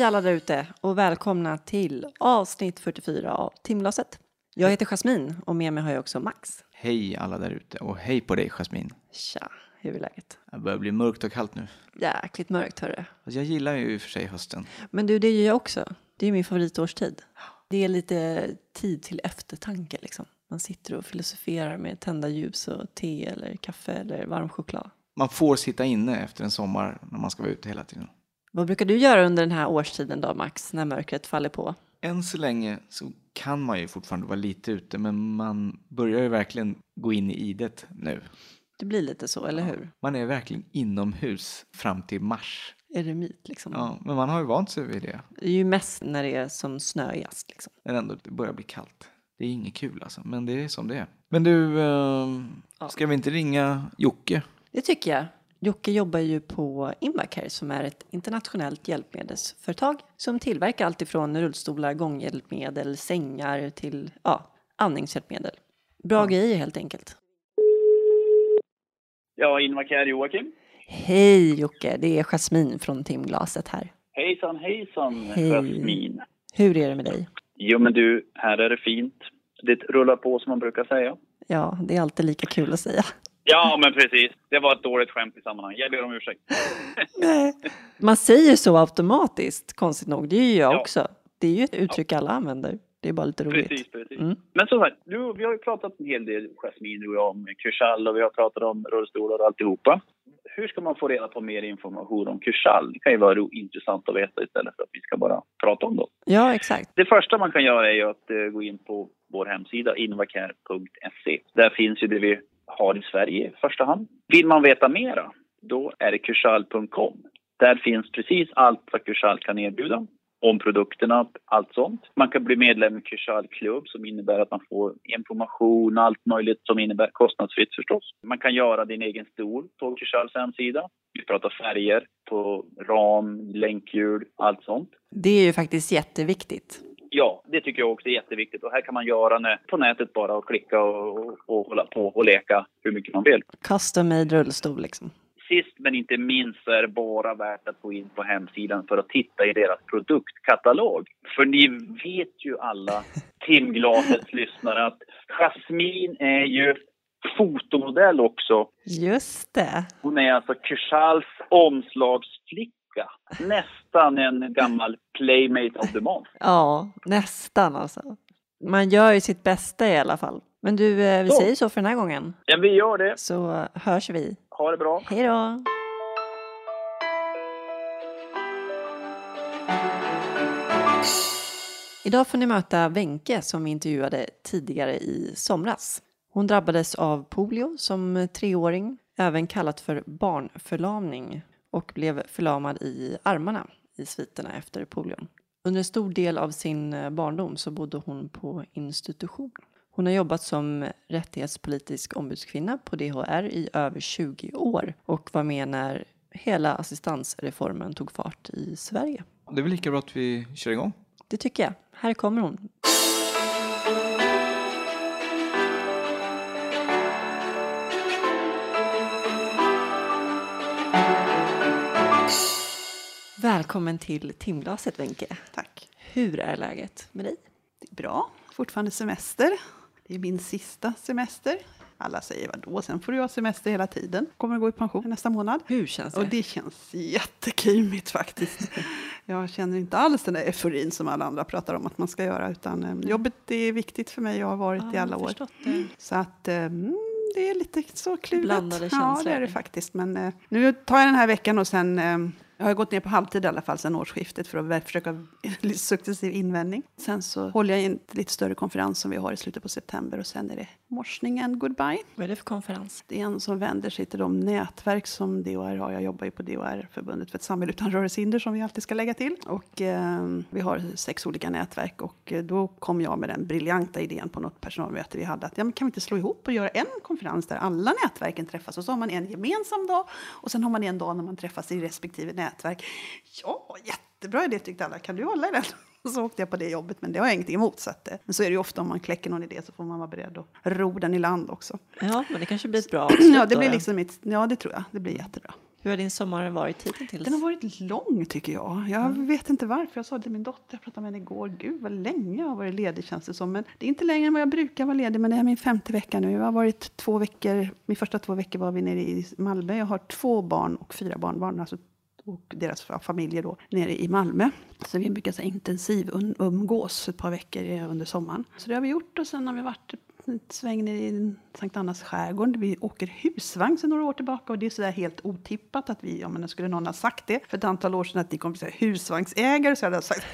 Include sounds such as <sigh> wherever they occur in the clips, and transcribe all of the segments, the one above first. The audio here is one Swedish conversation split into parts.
Hej alla där ute och välkomna till avsnitt 44 av Timglaset. Jag heter Jasmin och med mig har jag också Max. Hej alla där ute och hej på dig Jasmin. Tja, hur är läget? Det börjar bli mörkt och kallt nu. Jäkligt mörkt hörru. Jag gillar ju i och för sig hösten. Men du, det gör jag också. Det är min favoritårstid. Det är lite tid till eftertanke liksom. Man sitter och filosoferar med tända ljus och te eller kaffe eller varm choklad. Man får sitta inne efter en sommar när man ska vara ute hela tiden. Vad brukar du göra under den här årstiden då Max, när mörkret faller på? Än så länge så kan man ju fortfarande vara lite ute men man börjar ju verkligen gå in i idet nu. Det blir lite så, eller hur? Man är verkligen inomhus fram till mars. Eremit liksom. Ja, men man har ju vant sig vid det. Det är ju mest när det är som snöigast liksom. Men ändå, det börjar bli kallt. Det är inget kul alltså, men det är som det är. Men du, eh, ska vi inte ringa Jocke? Det tycker jag. Jocke jobbar ju på Invacare som är ett internationellt hjälpmedelsföretag som tillverkar allt ifrån rullstolar, gånghjälpmedel, sängar till ja, andningshjälpmedel. Bra grejer helt enkelt. Ja, Invacare Joakim. Hej Jocke, det är Jasmin från Timglaset här. Hejsan, hejsan, Hej. Jasmin. Hur är det med dig? Jo, men du, här är det fint. Det rullar på som man brukar säga. Ja, det är alltid lika kul att säga. Ja, men precis. Det var ett dåligt skämt i sammanhanget. Jag ber om ursäkt. <laughs> Nej. Man säger så automatiskt, konstigt nog. Det är ju jag Ja. också. Det är ju ett uttryck alla använder. Det är bara lite roligt. Precis, precis. Mm. Men som sagt, du, vi har ju pratat en hel del, Jasmin, du och jag, om Kurchal och vi har pratat om rullstolar och alltihopa. Hur ska man få reda på mer information om Kurchal? Det kan ju vara intressant att veta istället för att vi ska bara prata om det. Ja, exakt. Det första man kan göra är ju att eh, gå in på vår hemsida invacare.se. Där finns ju det vi har i Sverige i första hand. Vill man veta mera, då är det kursal.com. Där finns precis allt vad Kursal kan erbjuda om produkterna, allt sånt. Man kan bli medlem i Kursal Club som innebär att man får information, allt möjligt som innebär kostnadsfritt förstås. Man kan göra din egen stol på Kursals hemsida. Vi pratar färger på ram, länkhjul, allt sånt. Det är ju faktiskt jätteviktigt. Ja, det tycker jag också är jätteviktigt. Och här kan man göra nä- på nätet bara och klicka och, och, hålla på och leka hur mycket man vill. Custom made rullstol liksom. Sist men inte minst så är det bara värt att gå in på hemsidan för att titta i deras produktkatalog. För ni vet ju alla, <laughs> timglasets lyssnare, att Jasmin är ju fotomodell också. Just det. Hon är alltså Kursals omslagsflicka. Nästan en gammal playmate of the month. Ja, nästan alltså. Man gör ju sitt bästa i alla fall. Men du, eh, vi Så. säger så för den här gången. Ja, vi gör det. Så hörs vi. Ha det bra. Hej då! Idag får ni möta Wenke som vi intervjuade tidigare i somras. Hon drabbades av polio som treåring, även kallat för barnförlamning och blev förlamad i armarna i sviterna efter polion. Under en stor del av sin eh, barndom så bodde hon på institution. Hon har jobbat som rättighetspolitisk ombudskvinna på DHR i över 20 år och var med när hela assistansreformen tog fart i Sverige. Det är väl lika bra att vi kör igång? Det tycker jag. Här kommer hon. Välkommen till timglaset Wenche. Tack. Hur är läget med dig? Det är bra. Fortfarande semester. Det är min sista semester. Alla säger vadå, sen får du ha semester hela tiden. Kommer att gå i pension nästa månad. Hur känns det? Och det känns jättekymigt faktiskt. Jag känner inte alls den där euforin som alla andra pratar om att man ska göra. Utan eh, jobbet är viktigt för mig och har varit Ja, i alla jag har år. det. Så att eh, mm, det är lite så kluvet. Blandade Ja, känslor. det är det faktiskt. Men eh, nu tar jag den här veckan och sen eh, jag har gått ner på halvtid i alla fall sedan årsskiftet för att försöka <laughs> successiv invändning. Sen så håller jag en lite större konferens som vi har i slutet på september och sen är det morsningen goodbye. Vad är det för konferens? Det är en som vänder sig till de nätverk som DHR har. Jag jobbar ju på DHR, Förbundet för ett samhälle utan rörelsehinder, som vi alltid ska lägga till. Och eh, vi har sex olika nätverk och eh, då kom jag med den briljanta idén på något personalmöte vi hade att ja, men kan vi inte slå ihop och göra en konferens där alla nätverken träffas och så har man en gemensam dag och sen har man en dag när man träffas i respektive nätverk. Ja, jättebra idé tyckte alla. Kan du hålla i den? <laughs> Så åkte jag på det jobbet, men det har jag ingenting emot. Så att, eh, men så är det ju ofta om man kläcker någon idé så får man vara beredd att ro den i land också. Ja, men det kanske blir ett bra <clears throat> Ja, avslut det då, blir liksom mitt, ja, det tror jag. Det blir jättebra. Hur har din sommar varit hittills? Den har varit lång tycker jag. Jag mm. vet inte varför. Jag sa till min dotter, jag pratade med henne igår, gud vad länge jag har varit ledig känns det som. Men det är inte längre än vad jag brukar vara ledig, men det är min femte vecka nu. Jag har varit två veckor, min första två veckor var vi nere i Malmö. Jag har två barn och fyra barnbarn, alltså och deras familjer då, nere i Malmö. Så vi brukar så intensiv umgås ett par veckor under sommaren. Så det har vi gjort och sen har vi varit sväng ner i Sankt Annas skärgård. Vi åker husvagn sedan några år tillbaka och det är sådär helt otippat att vi, ja men skulle någon ha sagt det för ett antal år sedan att ni kommer bli husvagnsägare så hade jag sagt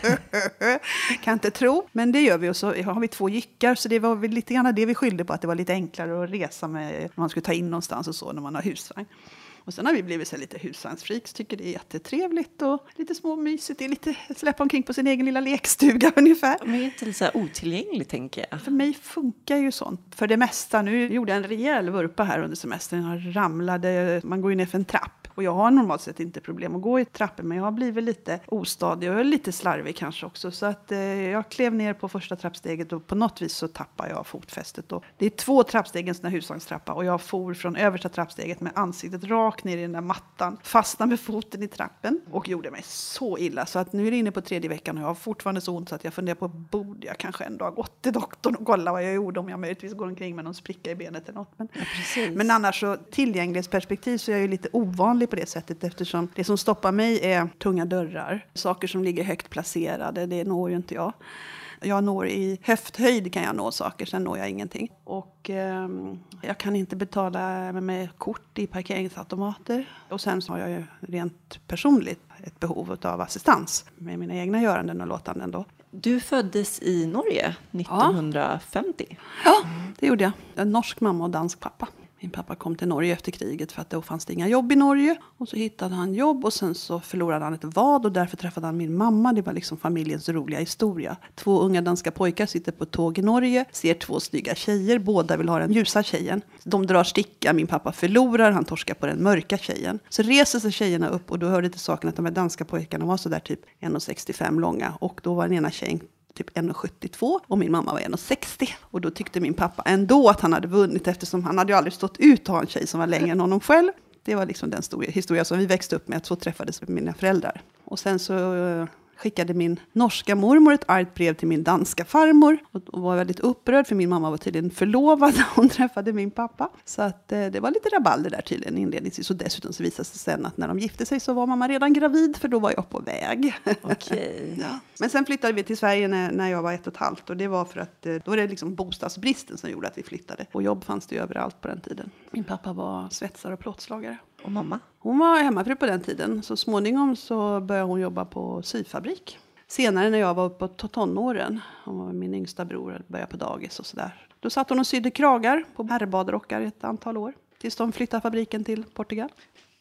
<laughs> kan inte tro. Men det gör vi och så har vi två jyckar så det var väl lite grann det vi skyllde på att det var lite enklare att resa med när man skulle ta in någonstans och så när man har husvagn. Och sen har vi blivit så lite husvagnsfreaks, tycker det är jättetrevligt och lite småmysigt. Det är lite släppa omkring på sin egen lilla lekstuga <laughs> ungefär. Men är inte så här otillgängligt tänker jag? För mig funkar ju sånt för det mesta. Nu gjorde jag en rejäl vurpa här under semestern. Jag ramlade, man går ju ner för en trapp och jag har normalt sett inte problem att gå i trappor men jag har blivit lite ostadig och lite slarvig kanske också. Så att eh, jag klev ner på första trappsteget och på något vis så tappade jag fotfästet. Och det är två trappsteg, en sån här husvagnstrappa och jag for från översta trappsteget med ansiktet rakt ner i den där mattan. Fastnade med foten i trappen och gjorde mig så illa så att nu är det inne på tredje veckan och jag har fortfarande så ont så att jag funderar på borde jag kanske ändå ha gått till doktorn och kolla vad jag gjorde om jag möjligtvis går omkring med någon spricka i benet eller något. Men, ja, men annars så tillgänglighetsperspektiv så är jag ju lite ovanlig ovanlig på det sättet eftersom det som stoppar mig är tunga dörrar. Saker som ligger högt placerade, det når ju inte jag. Jag når i höfthöjd kan jag nå saker, sen når jag ingenting. Och eh, jag kan inte betala med kort i parkeringsautomater. Och sen så har jag ju rent personligt ett behov av assistans med mina egna göranden och låtanden då. Du föddes i Norge 1950. Ja, ja det gjorde jag. En norsk mamma och dansk pappa. Min pappa kom till Norge efter kriget för att då fanns det inga jobb i Norge. Och så hittade han jobb och sen så förlorade han ett vad och därför träffade han min mamma. Det var liksom familjens roliga historia. Två unga danska pojkar sitter på ett tåg i Norge, ser två snygga tjejer. Båda vill ha den ljusa tjejen. De drar sticka, min pappa förlorar, han torskar på den mörka tjejen. Så reser sig tjejerna upp och då hörde till saken att de här danska pojkarna var sådär typ 1,65 långa. Och då var den ena tjejen typ 1,72 och min mamma var 1,60. Och då tyckte min pappa ändå att han hade vunnit eftersom han hade ju aldrig stått ut att ha en tjej som var längre än honom själv. Det var liksom den historia som vi växte upp med, att så träffades mina föräldrar. Och sen så skickade min norska mormor ett argt brev till min danska farmor och var väldigt upprörd för min mamma var tydligen förlovad när hon <laughs> träffade min pappa. Så att, eh, det var lite rabalder där tydligen inledningsvis och dessutom så visade det sig sen att när de gifte sig så var mamma redan gravid för då var jag på väg. <laughs> Okay. ja. Men sen flyttade vi till Sverige när, när jag var ett och ett halvt och det var för att eh, då var det liksom bostadsbristen som gjorde att vi flyttade. Och jobb fanns det ju överallt på den tiden. Min pappa var svetsare och plåtslagare. Och mamma? Hon var hemmafru på den tiden. Så småningom så började hon jobba på syfabrik. Senare när jag var uppe på tonåren, hon var min yngsta bror, började på dagis och sådär. Då satt hon och sydde kragar på herrbadrockar ett antal år. Tills de flyttade fabriken till Portugal.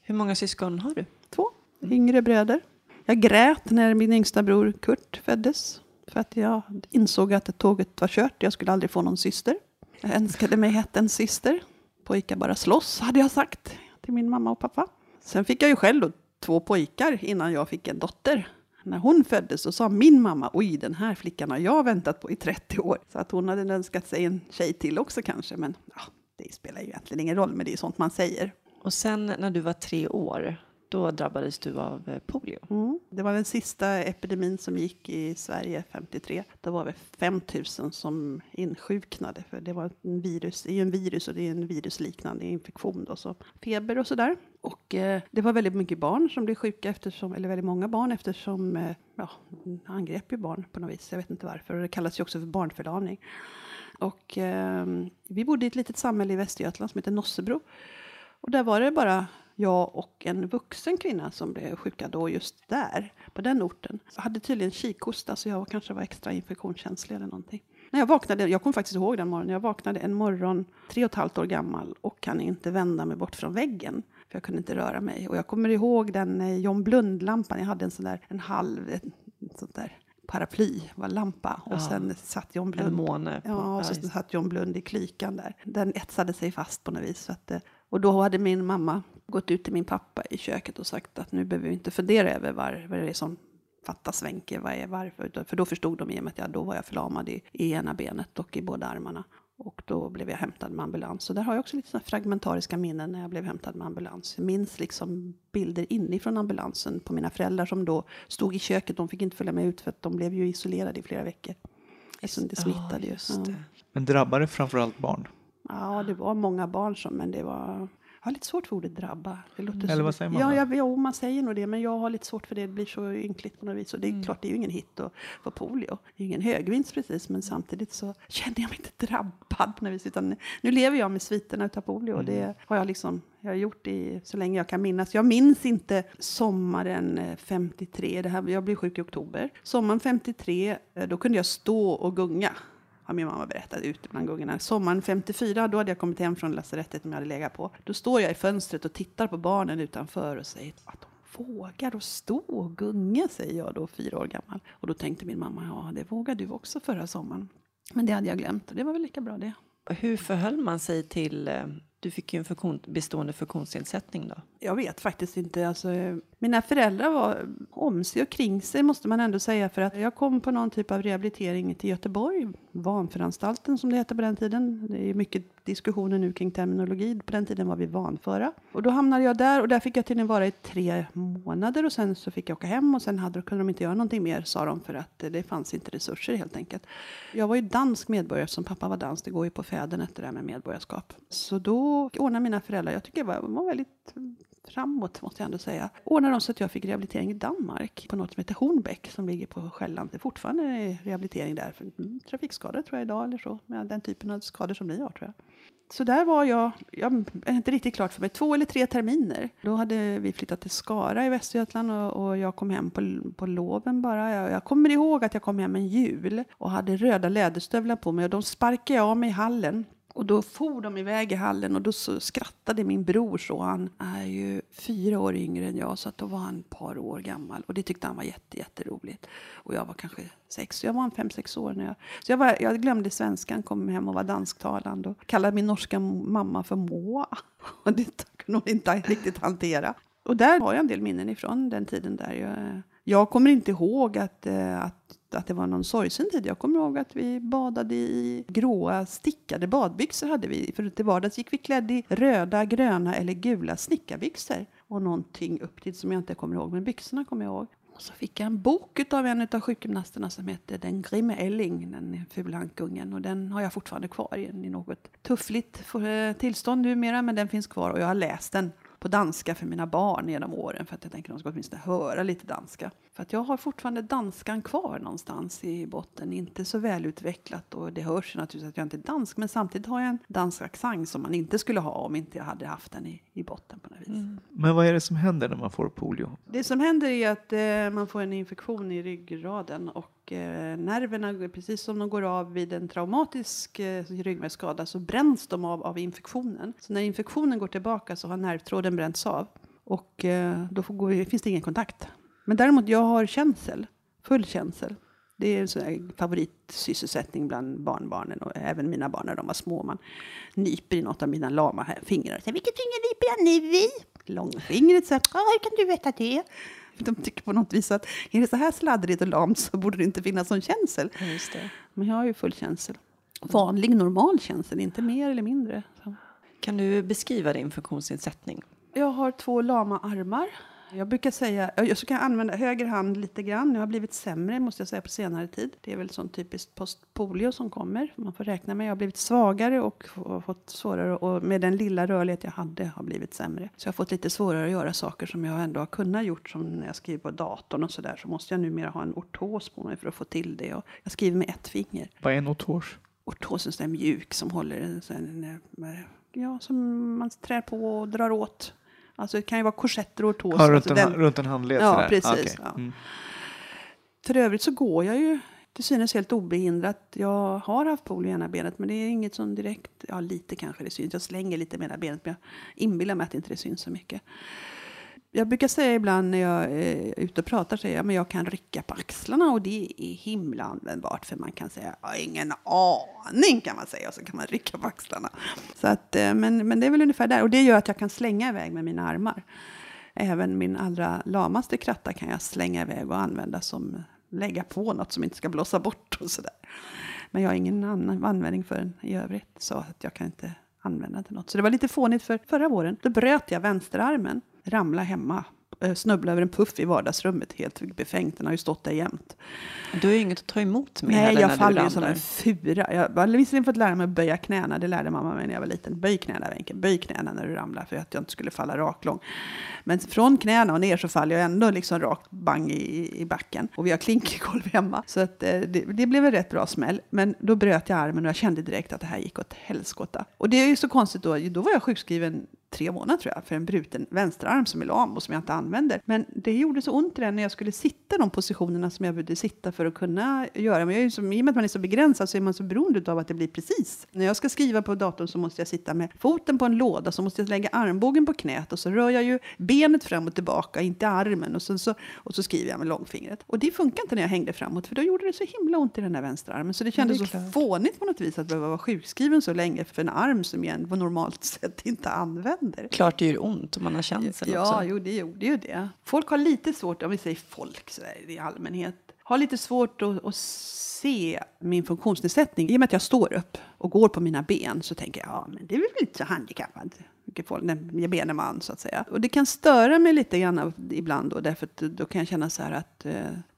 Hur många syskon har du? Två yngre bröder. Jag grät när min yngsta bror Kurt föddes. För att jag insåg att tåget var kört. Jag skulle aldrig få någon syster. Jag önskade mig en syster. Pojkar bara slåss, hade jag sagt till min mamma och pappa. Sen fick jag ju själv då två pojkar innan jag fick en dotter. När hon föddes så sa min mamma, oj den här flickan har jag väntat på i 30 år. Så att hon hade önskat sig en tjej till också kanske, men ja, det spelar ju egentligen ingen roll, men det är sånt man säger. Och sen när du var tre år, då drabbades du av eh, polio. Mm. Det var den sista epidemin som gick i Sverige 53. Då var vi 5 000 som insjuknade. För det var en virus, det är ju en virus och det är en virusliknande infektion. Då, så feber och sådär. Och eh, det var väldigt mycket barn som blev sjuka, eftersom, eller väldigt många barn eftersom eh, ja, angrep ju barn på något vis. Jag vet inte varför. Och det kallas ju också för barnförlamning. Och eh, vi bodde i ett litet samhälle i Västergötland som heter Nossebro. Och där var det bara jag och en vuxen kvinna som blev sjuka då just där, på den orten. Jag hade tydligen kikhosta så jag kanske var extra infektionskänslig eller någonting. När jag vaknade, jag kommer faktiskt ihåg den morgonen, jag vaknade en morgon tre och ett halvt år gammal och kan inte vända mig bort från väggen. För jag kunde inte röra mig. Och jag kommer ihåg den eh, John Blund-lampan, jag hade en sån där, en halv, ett, sånt där paraply, var lampa. Och ja. sen satt John Blund. En måne. Ja, och så satt John Blund i klykan där. Den etsade sig fast på något vis. Så att, eh, och då hade min mamma gått ut till min pappa i köket och sagt att nu behöver vi inte fundera över var, vad det är som fattas Wenche, vad är varför? För då förstod de i och med att jag, då var jag förlamad i, i ena benet och i båda armarna. Och då blev jag hämtad med ambulans. Så där har jag också lite fragmentariska minnen när jag blev hämtad med ambulans. Jag minns liksom bilder inifrån ambulansen på mina föräldrar som då stod i köket. De fick inte följa med ut för att de blev ju isolerade i flera veckor. Eftersom det smittade ju. Ja. Men drabbar det framförallt barn? Ja, det var många barn som, men det var jag har lite svårt för ordet drabba. Det låter Eller vad säger man? Ja, jag, jo, man säger nog det, men jag har lite svårt för det. Det blir så ynkligt på något vis. Och det är mm. klart, det är ju ingen hit att få polio. Det är ju ingen högvinst precis, men samtidigt så känner jag mig inte drabbad på något vis. Utan nu lever jag med sviterna av polio och det mm. har jag liksom jag har gjort det så länge jag kan minnas. Jag minns inte sommaren 53. Det här, jag blev sjuk i oktober. Sommaren 53, eh, då kunde jag stå och gunga har min mamma berättat ute bland gungorna. Sommaren 54, då hade jag kommit hem från lasarettet som jag hade legat på. Då står jag i fönstret och tittar på barnen utanför och säger att de vågar att stå och gunga, säger jag då, fyra år gammal. Och då tänkte min mamma, ja det vågade du också förra sommaren. Men det hade jag glömt och det var väl lika bra det. Hur förhöll man sig till eh, du fick ju en funktion, bestående funktionsnedsättning då? Jag vet faktiskt inte. Alltså, mina föräldrar var om sig och kring sig måste man ändå säga. För att jag kom på någon typ av rehabilitering till Göteborg. Vanföranstalten som det hette på den tiden. Det är mycket diskussioner nu kring terminologi. På den tiden var vi vanföra. Och då hamnade jag där och där fick jag tydligen vara i tre månader. Och sen så fick jag åka hem och sen hade, kunde de inte göra någonting mer sa de för att det fanns inte resurser helt enkelt. Jag var ju dansk medborgare som pappa var dansk. Det går ju på fädernet det där med medborgarskap. Så då ordnade mina föräldrar, jag tycker det var, var väldigt framåt måste jag ändå säga. Ordnade de så att jag fick rehabilitering i Danmark på något som heter Hornbäck som ligger på Själland. Det är fortfarande rehabilitering där för mm, trafikskador tror jag idag eller så. Med den typen av skador som ni har tror jag. Så där var jag, jag är inte riktigt klart för mig, två eller tre terminer. Då hade vi flyttat till Skara i Västergötland och, och jag kom hem på, på loven bara. Jag, jag, kommer ihåg att jag kom hem en jul och hade röda läderstövlar på mig och de sparkade jag av mig i hallen och då for de iväg i hallen och då så skrattade min bror så. Han är ju fyra år yngre än jag så att då var han ett par år gammal. Och det tyckte han var jätte, jätteroligt. Och jag var kanske sex, jag var en fem, sex år när jag... Så jag, var, jag glömde svenskan, kom hem och var dansktalande och kallade min norska mamma för Moa. <laughs> Och det kunde hon inte riktigt hantera. Och där har jag en del minnen ifrån den tiden där. Jag, jag kommer inte ihåg att, eh, att att att det var någon sorgsen tid. Jag kommer ihåg att vi badade i gråa stickade badbyxor hade vi. För till vardags gick vi klädda i röda, gröna eller gula snickarbyxor. Och någonting upp till som jag inte kommer ihåg, men byxorna kommer jag ihåg. Och så fick jag en bok av en av sjukgymnasterna som heter Den grimme Elling, den fula ankungen. Och den har jag fortfarande kvar i, något tuffligt eh, tillstånd numera, men den finns kvar och jag har läst den på danska för mina barn genom åren för att jag tänker att de ska åtminstone höra lite danska. För att jag har fortfarande danskan kvar någonstans i botten, inte så välutvecklat och det hörs naturligtvis att jag inte är dansk men samtidigt har jag en dansk accent som man inte skulle ha om inte jag hade haft den i, i botten på något vis. Mm. Men vad är det som händer när man får polio? Det som händer är att eh, man får en infektion i ryggraden och eh, nerverna, precis som de går av vid en traumatisk eh, ryggmärgsskada, så bränns de av, av infektionen. Så när infektionen går tillbaka så har nervtråden bränts av. Och eh, då får finns det ingen kontakt. Men däremot, jag har känsel. Full känsel. Det är en favoritsysselsättning bland barnbarnen och även mina barn när de var små. Man nyper i något av mina lama fingrar. Vilket finger nyper jag nu i? Långfingret. Så här, hur kan du veta det? de tycker på något vis att är det så här sladdrigt och lamt så borde det inte finnas någon känsel. Men jag har ju full känsel. Vanlig, normal känsel, inte mer eller mindre. Så. Kan du beskriva din funktionsnedsättning? Jag har två lama armar. Jag brukar säga, jag kan använda höger hand lite grann. Jag har blivit sämre måste jag säga på senare tid. Det är väl sånt typiskt postpolio som kommer. Man får räkna med. Jag har blivit svagare och fått svårare och med den lilla rörlighet jag hade har blivit sämre. Så jag har fått lite svårare att göra saker som jag ändå har kunnat gjort som när jag skriver på datorn och sådär så måste jag numera ha en ortos på mig för att få till det. Och jag skriver med ett finger. Vad är en ortos? Ortos är en sån mjuk som håller en, ja, som man trär på och drar åt. Alltså det kan ju vara korsetter och ortoser. Ja, runt, alltså en, den, runt en handled? Ja, sådär. precis. Okay. Ja. Mm. För övrigt så går jag ju till synes helt obehindrat. Jag har haft polio i ena benet men det är inget som direkt, ja lite kanske det syns. Jag slänger lite med ena benet men jag inbillar mig att inte det syns så mycket jag brukar säga ibland när jag eh, är ute och pratar, säger jag, men jag kan rycka på axlarna och det är himla användbart för man kan säga, jag har ingen aning kan man säga och så kan man rycka på axlarna. Så att, eh, men, men det är väl ungefär där och det gör att jag kan slänga iväg med mina armar. Även min allra lamaste kratta kan jag slänga iväg och använda som lägga på något som inte ska blåsa bort och sådär. Men jag har ingen annan användning för den i övrigt. Så att jag kan inte använda den till något. Så det var lite fånigt för förra våren. Då bröt jag vänsterarmen. Ramlade hemma Eh, snubbla över en puff i vardagsrummet. Helt befängt. Den har ju stått där jämt. Du har ju inget att ta emot med Nej, jag faller ju som en fura. Jag har visserligen fått lära mig att böja knäna. Det lärde mamma mig när jag var liten. Böj knäna, Wenche. Böj knäna när du ramlar för att jag inte skulle falla raklång. Men från knäna och ner så faller jag ändå liksom rakt bang i, i backen. Och vi har klinkergolv hemma. Så att, eh, det, det, blev en rätt bra smäll. Men då bröt jag armen och jag kände direkt att det här gick åt helskotta. Och det är ju så konstigt då. Då var jag sjukskriven tre månader tror jag, för en bruten vänsterarm som är lam och som jag inte använder. Men det gjorde så ont i den när jag skulle sitta de positionerna som jag behövde sitta för att kunna göra. Men jag är så, I och med att man är så begränsad så är man så beroende av att det blir precis. När jag ska skriva på datorn så måste jag sitta med foten på en låda, så måste jag lägga armbågen på knät och så rör jag ju benet fram och tillbaka, inte armen. Och så, så, och så skriver jag med långfingret. Och det funkar inte när jag hängde framåt, för då gjorde det så himla ont i den där vänsterarmen. Så det kändes det så fånigt på något vis att behöva vara sjukskriven så länge för en arm som jag på normalt sätt inte använder händer. Klart det gör ont om man har cancer ja, också. Jo, det gjorde ju det. Folk har lite svårt, om vi säger folk så där, i allmänhet, har lite svårt att, att se min funktionsnedsättning. I och med att jag står upp och går på mina ben så tänker jag, ja, men det är väl lite så handikappad folk, när gemene man så att säga. Och det kan störa mig lite grann ibland då, därför att då kan jag känna så här att eh,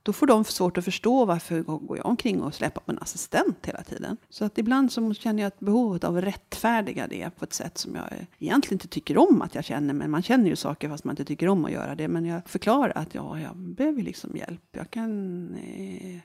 då får de svårt att förstå varför går jag omkring och släpar på en assistent hela tiden. Så att ibland så känner jag ett behov av att rättfärdiga det på ett sätt som jag egentligen inte tycker om att jag känner. Men man känner ju saker fast man inte tycker om att göra det. Men jag förklarar att ja, jag behöver liksom hjälp. Jag kan eh,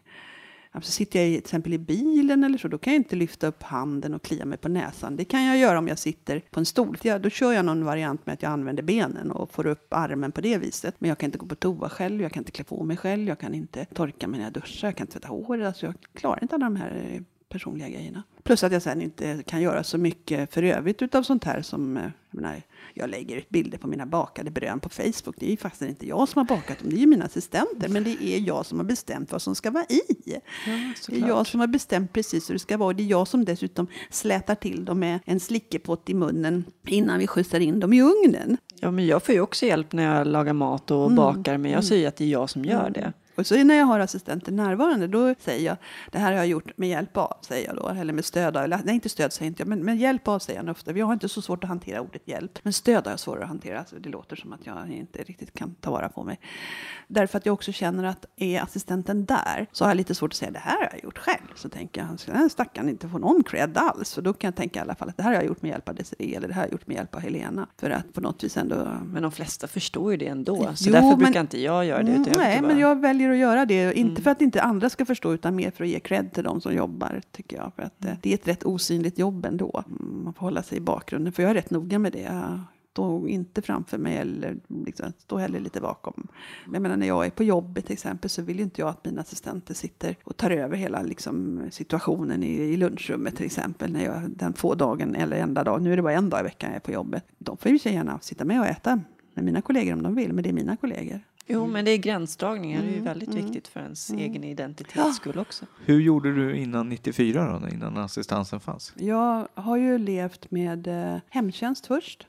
Alltså sitter jag i, till exempel i bilen eller så, då kan jag inte lyfta upp handen och klia mig på näsan. Det kan jag göra om jag sitter på en stol. Då kör jag någon variant med att jag använder benen och får upp armen på det viset. Men jag kan inte gå på toa själv, jag kan inte klä på mig själv, jag kan inte torka mig när jag duschar, jag kan inte tvätta håret. Alltså jag klarar inte alla de här eh, personliga grejerna. Plus att jag sen inte kan göra så mycket för övrigt utav sånt här som, eh, jag menar, jag lägger ut bilder på mina bakade brön på Facebook. Det är ju faktiskt inte jag som har bakat dem, det är ju mina assistenter. Men det är jag som har bestämt vad som ska vara i. Ja, det är jag som har bestämt precis hur det ska vara. Det är jag som dessutom slätar till dem med en slickepott i munnen innan vi skjutsar in dem i ugnen. Ja, men jag får ju också hjälp när jag lagar mat och mm. bakar, men jag mm. säger att det är jag som gör mm. det. Och så när jag har assistenter närvarande, då säger jag, det här har jag gjort med hjälp av, säger jag då, eller med stöd av, eller, nej inte stöd säger inte jag, men med hjälp av säger jag ofta. Jag har inte så svårt att hantera ordet hjälp, men stöd har jag svårare att hantera, alltså det låter som att jag inte riktigt kan ta vara på mig. Därför att jag också känner att är assistenten där, så har jag lite svårt att säga, det här har jag gjort själv. Så tänker jag, den här stackaren inte få någon cred alls. Och då kan jag tänka i alla fall att det här har jag gjort med hjälp av Desiree, eller det här har jag gjort med hjälp av Helena. För att på något vis ändå... Men de flesta förstår ju det ändå, så jo, därför men, brukar inte jag göra det. nej, bara... men jag väljer att göra det inte mm. för att inte andra ska förstå, utan mer för att ge cred till de som jobbar, tycker jag. För att mm. det är ett rätt osynligt jobb ändå. Man får hålla sig i bakgrunden, för jag är rätt noga med det. Står inte framför mig eller liksom, står heller lite bakom. Jag menar, när jag är på jobbet till exempel så vill inte jag att mina assistenter sitter och tar över hela liksom, situationen i, i lunchrummet till exempel. När jag, den få dagen eller enda dag, nu är det bara en dag i veckan jag är på jobbet. De får ju gärna sitta med och äta med mina kollegor om de vill, men det är mina kollegor. Jo, mm. men det är gränsdragningar. Mm. Det är ju mm, väldigt mm. viktigt för ens mm. egen identitets skull också. Hur gjorde du innan 94 då, innan assistansen fanns? Jag har ju levt med eh, hemtjänst först.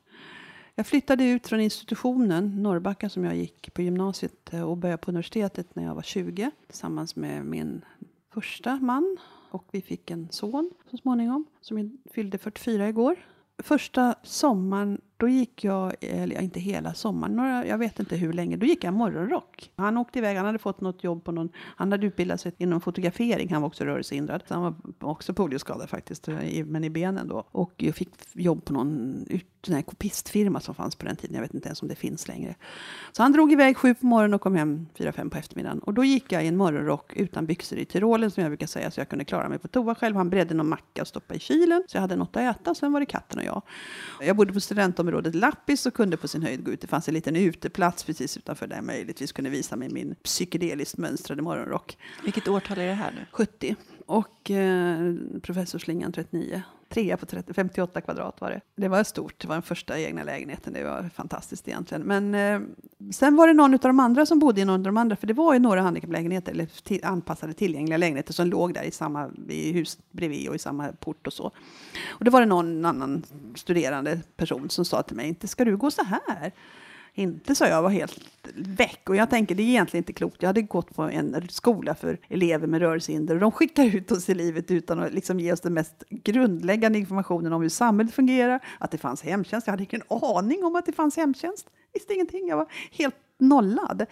Jag flyttade ut från institutionen, Norrbacka som jag gick på gymnasiet eh, och började på universitetet när jag var 20 tillsammans med min första man. Och vi fick en son så småningom som fyllde 44 igår. Första sommaren då gick jag, eller inte hela sommaren, några, jag vet inte hur länge, då gick jag morgonrock. Han åkte iväg, han hade fått något jobb på någon, han hade utbildat sig inom fotografering, han var också rörelsehindrad. Så han var också polioskadad faktiskt, men i benen då. Och jag fick jobb på någon den här kopistfirma som fanns på den tiden, jag vet inte ens om det finns längre. Så han drog iväg sju på morgonen och kom hem fyra, fem på eftermiddagen. Och då gick jag i en morgonrock utan byxor i Tyrolen som jag brukar säga, så jag kunde klara mig på toa själv. Han bredde någon macka och stoppade i kylen, så jag hade något att äta. Sen var det katten och jag. Jag bodde på studentområdet området Lappis och kunde på sin höjd gå ut. Det fanns en liten uteplats precis utanför där jag möjligtvis kunde visa mig min psykedeliskt mönstrade morgonrock. Vilket årtal är det här nu? 70. Och eh, professorslingan 39 trea på 30, 58 kvadrat var det. Det var stort, det var den första egna lägenheten, det var fantastiskt egentligen. Men eh, sen var det någon av de andra som bodde i någon av de andra, för det var ju några handikapplägenheter, eller till, anpassade tillgängliga lägenheter som låg där i samma i hus bredvid och i samma port och så. Och då var det någon annan studerande person som sa till mig, inte ska du gå så här? Inte, sa jag, var helt väck. Och jag tänker, det är egentligen inte klokt. Jag hade gått på en skola för elever med rörelsehinder och de skickar ut oss i livet utan att liksom ge oss den mest grundläggande informationen om hur samhället fungerar, att det fanns hemtjänst. Jag hade ingen aning om att det fanns hemtjänst. Visste ingenting. Jag var helt nollad.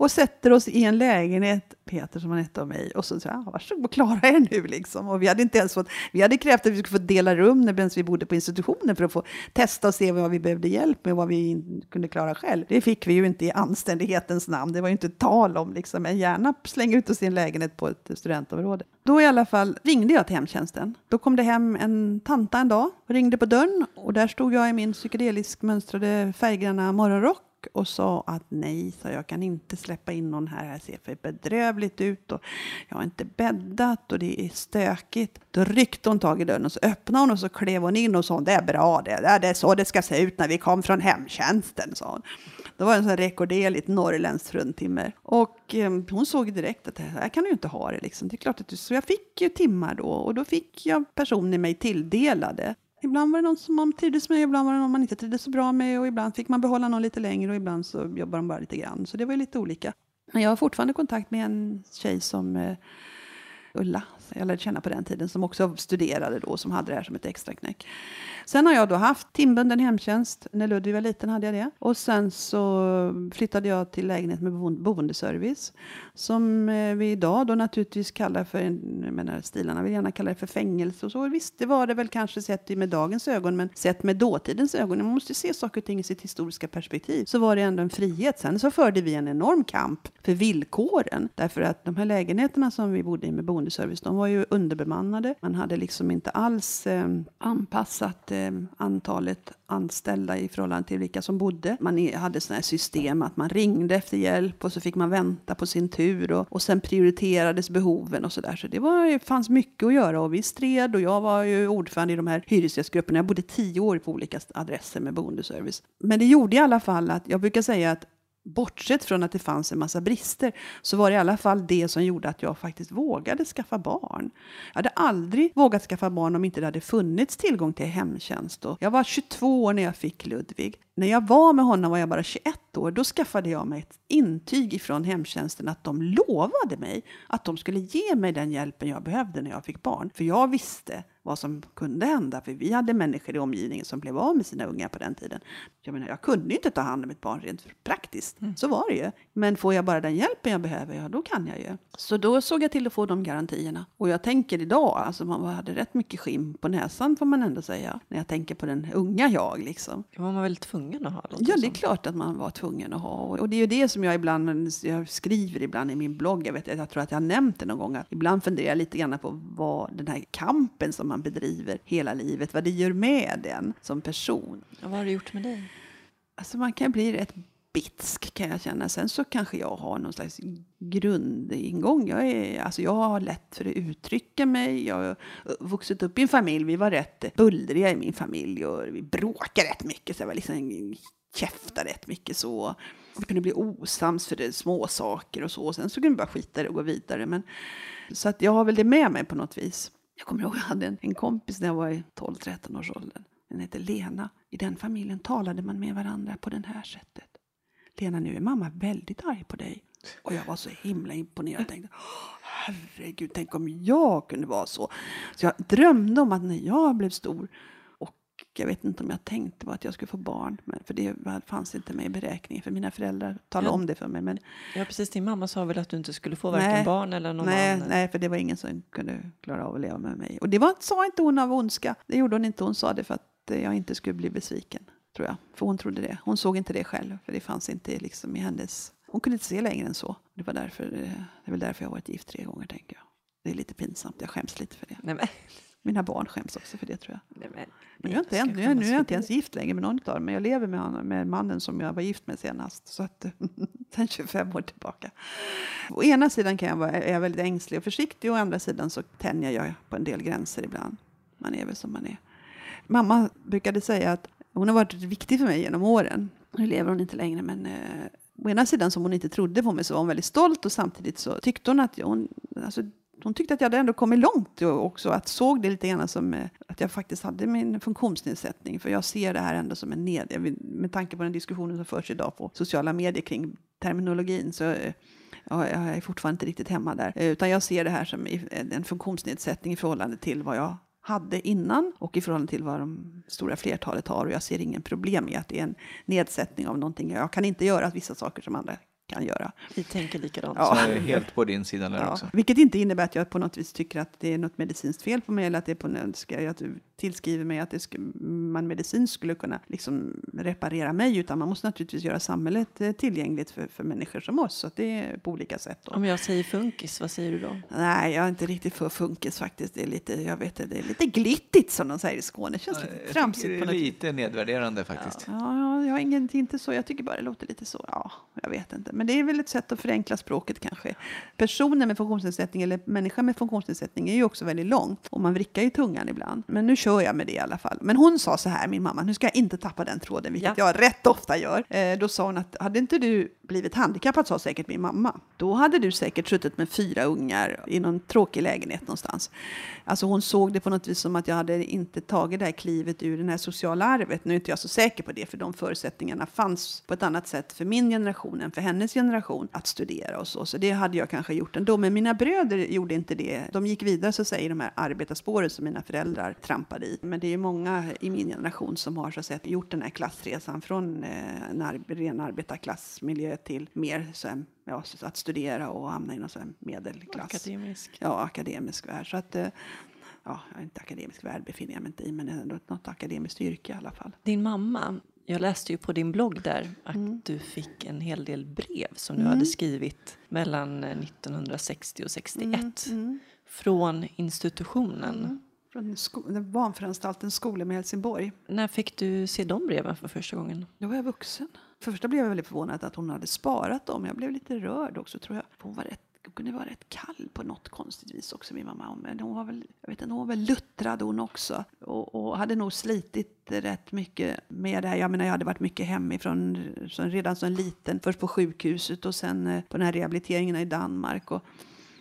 Och sätter oss i en lägenhet, Peter som han hette och mig, och så säger ah, jag, varsågod och klara er nu liksom. Och vi hade inte ens fått, vi hade krävt att vi skulle få dela rum när vi bodde på institutionen för att få testa och se vad vi behövde hjälp med och vad vi kunde klara själv. Det fick vi ju inte i anständighetens namn, det var ju inte tal om liksom, men gärna slänga ut oss i en lägenhet på ett studentområde. Då i alla fall ringde jag till hemtjänsten. Då kom det hem en tanta en dag och ringde på dörren och där stod jag i min psykedelisk mönstrade färggranna morgonrock och sa att nej, så jag kan inte släppa in någon här. Det ser för bedrövligt ut och jag har inte bäddat och det är stökigt. Då ryckte hon tag i dörren och så öppnade hon och så klev hon in och sa det är bra det, det är så det ska se ut när vi kom från hemtjänsten, sa hon. Det var en sån rekorderligt norrländskt fruntimmer. Och eh, hon såg direkt att det här kan du ju inte ha det. Liksom. Det är klart att du, så jag fick ju timmar då och då fick jag personer mig tilldelade. Ibland var det någon som man trivdes med, ibland var det någon man inte trivdes så bra med och ibland fick man behålla någon lite längre och ibland så jobbade de bara lite grann. Så det var lite olika. Men jag har fortfarande kontakt med en tjej som eh, Ulla, jag lärde känna på den tiden, som också studerade då, som hade det här som ett extra knäck. Sen har jag då haft timbunden hemtjänst. När Ludvig var liten hade jag det. Och sen så flyttade jag till lägenhet med boendeservice. Som eh, vi idag då naturligtvis kallar för, jag menar stilarna vill gärna kalla det för fängelse och så. Visst, det var det väl kanske sett med dagens ögon, men sett med dåtidens ögon, man måste se saker och ting i sitt historiska perspektiv, så var det ändå en frihet. Sen så förde vi en enorm kamp för villkoren. Därför att de här lägenheterna som vi bodde i med boendeservice, de var ju underbemannade. Man hade liksom inte alls eh, anpassat eh, antalet anställda i förhållande till vilka som bodde. Man hade sådana här system att man ringde efter hjälp och så fick man vänta på sin tur och, och sen prioriterades behoven och sådär. Så det var, fanns mycket att göra och vi stred och jag var ju ordförande i de här hyresgästgrupperna. Jag bodde tio år på olika adresser med boendeservice. Men det gjorde i alla fall att jag brukar säga att bortsett från att det fanns en massa brister, så var det i alla fall det som gjorde att jag faktiskt vågade skaffa barn. Jag hade aldrig vågat skaffa barn om inte det hade funnits tillgång till hemtjänst. jag var 22 år när jag fick Ludvig. När jag var med honom var jag bara 21 år. Då skaffade jag mig ett intyg ifrån hemtjänsten att de lovade mig att de skulle ge mig den hjälpen jag behövde när jag fick barn. För jag visste vad som kunde hända. För vi hade människor i omgivningen som blev av med sina ungar på den tiden. Jag menar, jag kunde inte ta hand om ett barn rent praktiskt. Mm. Så var det ju. Men får jag bara den hjälpen jag behöver, ja då kan jag ju. Så då såg jag till att få de garantierna. Och jag tänker idag, alltså man hade rätt mycket skinn på näsan får man ändå säga. När jag tänker på den unga jag liksom. Det var man väl tvungen att ha? Ja, det är klart att man var tvungen att ha. Och det är ju det som jag ibland, jag skriver ibland i min blogg, jag, vet, jag tror att jag har nämnt det någon gång, att ibland funderar jag lite grann på vad den här kampen som man bedriver hela livet, vad det gör med en som person. Och vad har det gjort med dig? Alltså man kan bli rätt bitsk kan jag känna. Sen så kanske jag har någon slags grundingång. Jag, är, alltså jag har lätt för att uttrycka mig. Jag har vuxit upp i en familj. Vi var rätt bullriga i min familj och vi bråkade rätt mycket. Så jag var liksom käftade rätt mycket så. Vi kunde bli osams för det små saker och så. Sen så kunde vi bara skita det och gå vidare. Men, så att jag har väl det med mig på något vis. Jag kommer ihåg att jag hade en, en kompis när jag var i 12-13 års åldern. Den hette Lena. I den familjen talade man med varandra på det här sättet. Lena, nu är mamma väldigt arg på dig. Och jag var så himla imponerad. Jag tänkte, herregud, tänk om jag kunde vara så. Så jag drömde om att när jag blev stor jag vet inte om jag tänkte på att jag skulle få barn. Men, för det fanns inte med i beräkningen. För mina föräldrar talade ja. om det för mig. Men, ja, precis. Din mamma sa väl att du inte skulle få varken nej, barn eller någon nej, annan? Nej, för det var ingen som kunde klara av att leva med mig. Och det var, sa inte hon av ondska. Det gjorde hon inte. Hon sa det för att jag inte skulle bli besviken. Tror jag. För hon trodde det. Hon såg inte det själv. För det fanns inte liksom i hennes... Hon kunde inte se längre än så. Det, var därför, det är väl därför jag har varit gift tre gånger, tänker jag. Det är lite pinsamt. Jag skäms lite för det. Nej, men. Mina barn skäms också för det tror jag. Nej, men, men jag inte, nu, nu är jag inte ens gift längre med någon av dem. Men jag lever med, honom, med mannen som jag var gift med senast. Så att, <laughs> sen 25 år tillbaka. Å ena sidan kan jag vara, är jag väldigt ängslig och försiktig. Å andra sidan så tänjer jag på en del gränser ibland. Man är väl som man är. Mamma brukade säga att hon har varit viktig för mig genom åren. Nu lever hon inte längre men eh, å ena sidan som hon inte trodde på mig så var hon väldigt stolt och samtidigt så tyckte hon att hon, alltså, hon tyckte att jag hade ändå kommit långt också. Att såg det lite grann som eh, att jag faktiskt hade min funktionsnedsättning. För jag ser det här ändå som en ned... Med tanke på den diskussionen som förs idag på sociala medier kring terminologin så eh, ja, jag är fortfarande inte riktigt hemma där. Eh, utan jag ser det här som en funktionsnedsättning i förhållande till vad jag hade innan och i förhållande till vad de stora flertalet har. Och jag ser ingen problem i att det är en nedsättning av någonting. Jag kan inte göra vissa saker som andra kan göra. Vi tänker likadant. Ja. Så jag är helt på din sida där ja. också. Vilket inte innebär att jag på något vis tycker att det är något medicinskt fel på mig eller att det är på att du tillskriver mig att det ska, man medicinskt skulle kunna liksom reparera mig utan man måste naturligtvis göra samhället eh, tillgängligt för, för människor som oss. Så det är på olika sätt. Då. Om jag säger funkis, vad säger du då? Nej, jag är inte riktigt för funkis faktiskt. Det är lite, jag vet det är lite glittigt som de säger i Skåne. Det känns ja, lite tramsigt. Det är lite nedvärderande faktiskt. Ja, ja, jag har inget, inte så. Jag tycker bara det låter lite så. Ja, jag vet inte. Men det är väl ett sätt att förenkla språket kanske. Personer med funktionsnedsättning eller människa med funktionsnedsättning är ju också väldigt långt och man vrickar ju tungan ibland. Men nu kör jag med det i alla fall. Men hon sa så här, min mamma, nu ska jag inte tappa den tråden, vilket ja. jag rätt ofta gör. Eh, då sa hon att hade inte du blivit handikappad, sa säkert min mamma, då hade du säkert suttit med fyra ungar i någon tråkig lägenhet någonstans. Alltså hon såg det på något vis som att jag hade inte tagit det här klivet ur det här sociala arvet. Nu är inte jag så säker på det, för de förutsättningarna fanns på ett annat sätt för min generation än för hennes generation att studera och så. Så det hade jag kanske gjort ändå. Men mina bröder gjorde inte det. De gick vidare så att säga, i de här arbetarspåren som mina föräldrar trampade i. Men det är många i min generation som har så att säga, gjort den här klassresan från eh, en ar ren arbetarklassmiljö till mer så här, ja, att studera och hamna i någon sån medelklass. Akademisk. Ja, akademisk värld. Så att, eh, ja, inte akademisk värld befinner jag mig inte i, men ändå något akademiskt yrke i alla fall. Din mamma, jag läste ju på din blogg där att mm. du fick en hel del brev som du mm. hade skrivit mellan 1960 och 61 mm. mm. från institutionen. Från barnföranstalten Skolhem i Helsingborg. När fick du se de breven för första gången? Då var jag vuxen. För första blev jag väldigt förvånad att hon hade sparat dem. Jag blev lite rörd också tror jag. Hon var rätt hon kunde vara rätt kall på något konstigt vis också, min mamma. Men hon var väl, jag vet inte, hon var väl luttrad hon också. Och, och, hade nog slitit rätt mycket med det här. Jag menar, jag hade varit mycket hemifrån som, redan som liten. Först på sjukhuset och sen eh, på den här rehabiliteringen i Danmark. Och,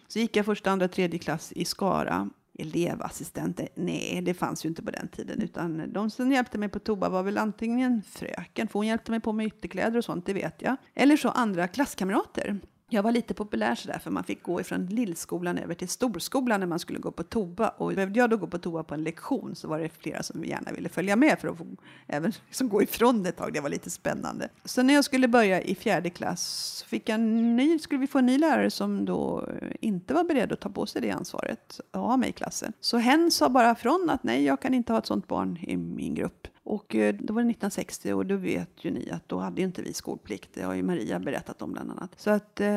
så gick jag första, andra, tredje klass i Skara elevassistenter. Nej, det fanns ju inte på den tiden. Utan de som hjälpte mig på toa var väl antingen fröken, för hon hjälpte mig på med ytterkläder och sånt, det vet jag. Eller så andra klasskamrater. Jag var lite populär sådär för man fick gå ifrån lillskolan över till storskolan när man skulle gå på toa. Och behövde jag då gå på toa på en lektion så var det flera som gärna ville följa med för att få även <laughs> liksom gå ifrån ett tag. Det var lite spännande. Så när jag skulle börja i fjärde klass fick jag ny, skulle vi få en ny lärare som då inte var beredd att ta på sig det ansvaret och ha mig i klassen. Så hen sa bara från att nej, jag kan inte ha ett sånt barn i min grupp. Och eh, då var det 1960 och då vet ju ni att då hade inte vi skolplikt. Det har ju Maria berättat om bland annat. Så att eh,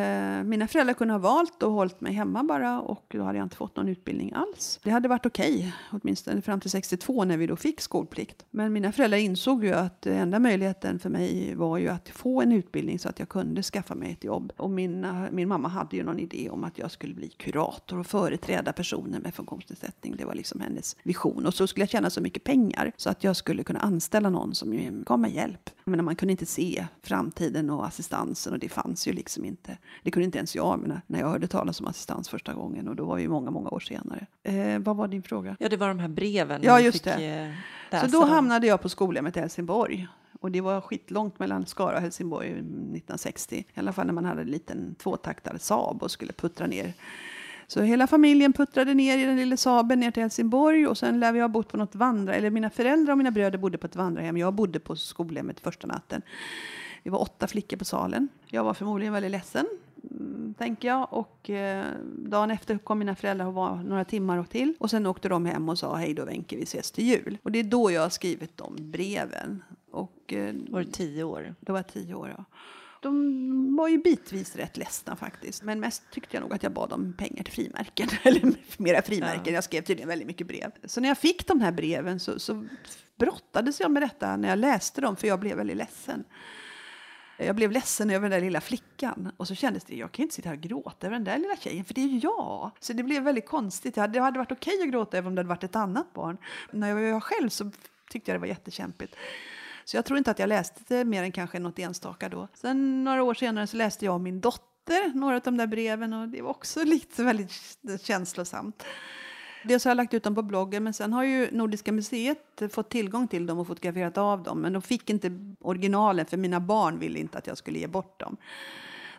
mina föräldrar kunde ha valt och hållit mig hemma bara och då hade jag inte fått någon utbildning alls. Det hade varit okej, okay, åtminstone fram till 62 när vi då fick skolplikt. Men mina föräldrar insåg ju att enda möjligheten för mig var ju att få en utbildning så att jag kunde skaffa mig ett jobb. Och mina, min mamma hade ju någon idé om att jag skulle bli kurator och företräda personer med funktionsnedsättning. Det var liksom hennes vision. Och så skulle jag tjäna så mycket pengar så att jag skulle kunna anställa någon som gav mig hjälp. Men man kunde inte se framtiden och assistansen och det fanns ju liksom inte. Det kunde inte ens jag menar, när jag hörde talas om assistans första gången och då var ju många, många år senare. Eh, vad var din fråga? Ja, det var de här breven. Ja, just det. Eh, så då hamnade jag på skolhemmet i Helsingborg. Och det var skitlångt mellan Skara och Helsingborg 1960. I alla fall när man hade en liten tvåtaktare Saab och skulle puttra ner så hela familjen puttrade ner i den lilla Saaben ner till Helsingborg och sen lär vi ha bott på något vandra, eller mina föräldrar och mina bröder bodde på ett vandrarhem. Jag bodde på skolhemmet första natten. Vi var åtta flickor på salen. Jag var förmodligen väldigt ledsen, mm, tänker jag. Och eh, dagen efter kom mina föräldrar och var några timmar och till. Och sen åkte de hem och sa hej då Wenche, vi ses till jul. Och det är då jag har skrivit de breven. Och, eh, var det tio år? Det var tio år, ja. De var ju bitvis rätt ledsna faktiskt. Men mest tyckte jag nog att jag bad om pengar till frimärken. <laughs> Eller mera frimärken. Ja. Jag skrev tydligen väldigt mycket brev. Så när jag fick de här breven så, så brottades jag med detta när jag läste dem. För jag blev väldigt ledsen. Jag blev ledsen över den där lilla flickan. Och så kändes det, jag kan inte sitta här och gråta över den där lilla tjejen, för det är ju jag. Så det blev väldigt konstigt. Det hade, det hade varit okej att gråta även om det hade varit ett annat barn. När jag var jag själv så tyckte jag det var jättekämpigt. Så jag tror inte att jag läste det mer än kanske något enstaka då. Sen några år senare så läste jag om min dotter dotter några av de där breven och det var också <laughs> lite väldigt känslosamt. Dels har jag lagt ut dem på bloggen men sen har ju Nordiska museet fått tillgång till dem och fotograferat av dem. Men de fick inte originalen för mina barn ville inte att jag skulle ge bort dem.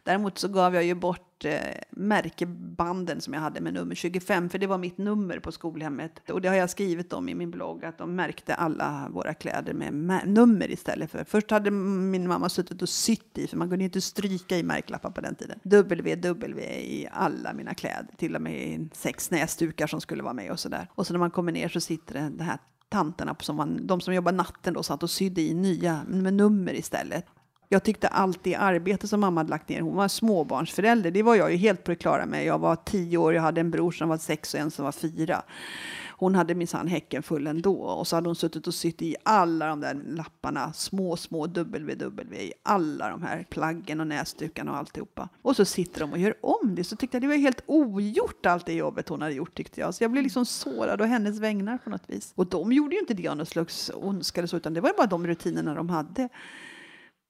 Däremot så gav jag ju bort eh, märkebanden som jag hade med nummer 25, för det var mitt nummer på skolhemmet. Och det har jag skrivit om i min blogg, att de märkte alla våra kläder med nummer istället för. Först hade min mamma suttit och sytt i, för man kunde inte stryka i märklappar på den tiden. WW i alla mina kläder, till och med sex näsdukar som skulle vara med och sådär. Och så när man kommer ner så sitter det, det här tanterna, som man, de som jobbar natten, då, satt och sydde i nya med nummer istället. Jag tyckte allt det arbete som mamma hade lagt ner, hon var småbarnsförälder, det var jag ju helt på det klara med. Jag var tio år, jag hade en bror som var sex och en som var fyra. Hon hade minsann häcken full ändå. Och så hade hon suttit och sytt i alla de där lapparna, små, små WW, i alla de här plaggen och näsdukarna och alltihopa. Och så sitter de och gör om det. Så tyckte jag det var helt ogjort allt det jobbet hon hade gjort tyckte jag. Så jag blev liksom sårad och hennes vägnar på något vis. Och de gjorde ju inte det av någon slags ondska eller så, utan det var bara de rutinerna de hade.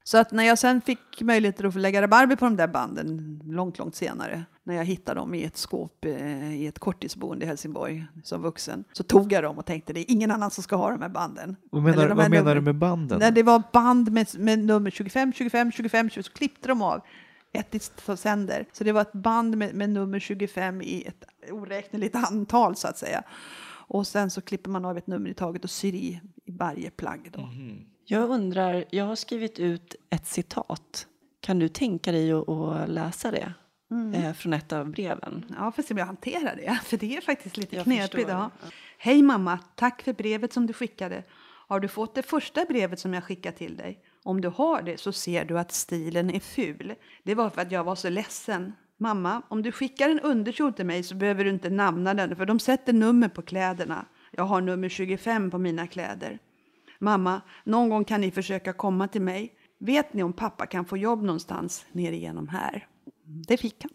Så att när jag sen fick möjlighet att få lägga rabarber på de där banden långt, långt senare, när jag hittade dem i ett skåp eh, i ett korttidsboende i Helsingborg som vuxen, så tog jag dem och tänkte det är ingen annan som ska ha de här banden. Vad menar, vad menar du med banden? Nej, det var band med, med nummer 25, 25, 25, 25, så klippte de av ett i sänder. Så det var ett band med, med nummer 25 i ett oräkneligt antal så att säga. Och sen så klipper man av ett nummer i taget och syr i, i varje plagg. Då. Mm. Jag undrar, jag har skrivit ut ett citat. Kan du tänka dig att läsa det? Mm. Eh, från ett av breven. Ja, får se om jag hanterar det. För det är faktiskt lite knepigt. Ja. Hej mamma, tack för brevet som du skickade. Har du fått det första brevet som jag skickade till dig? Om du har det så ser du att stilen är ful. Det var för att jag var så ledsen. Mamma, om du skickar en underkjol till mig så behöver du inte namna den, för de sätter nummer på kläderna. Jag har nummer 25 på mina kläder. Mamma, någon gång kan ni försöka komma till mig. Vet ni om pappa kan få jobb någonstans nere igenom här? Det fick han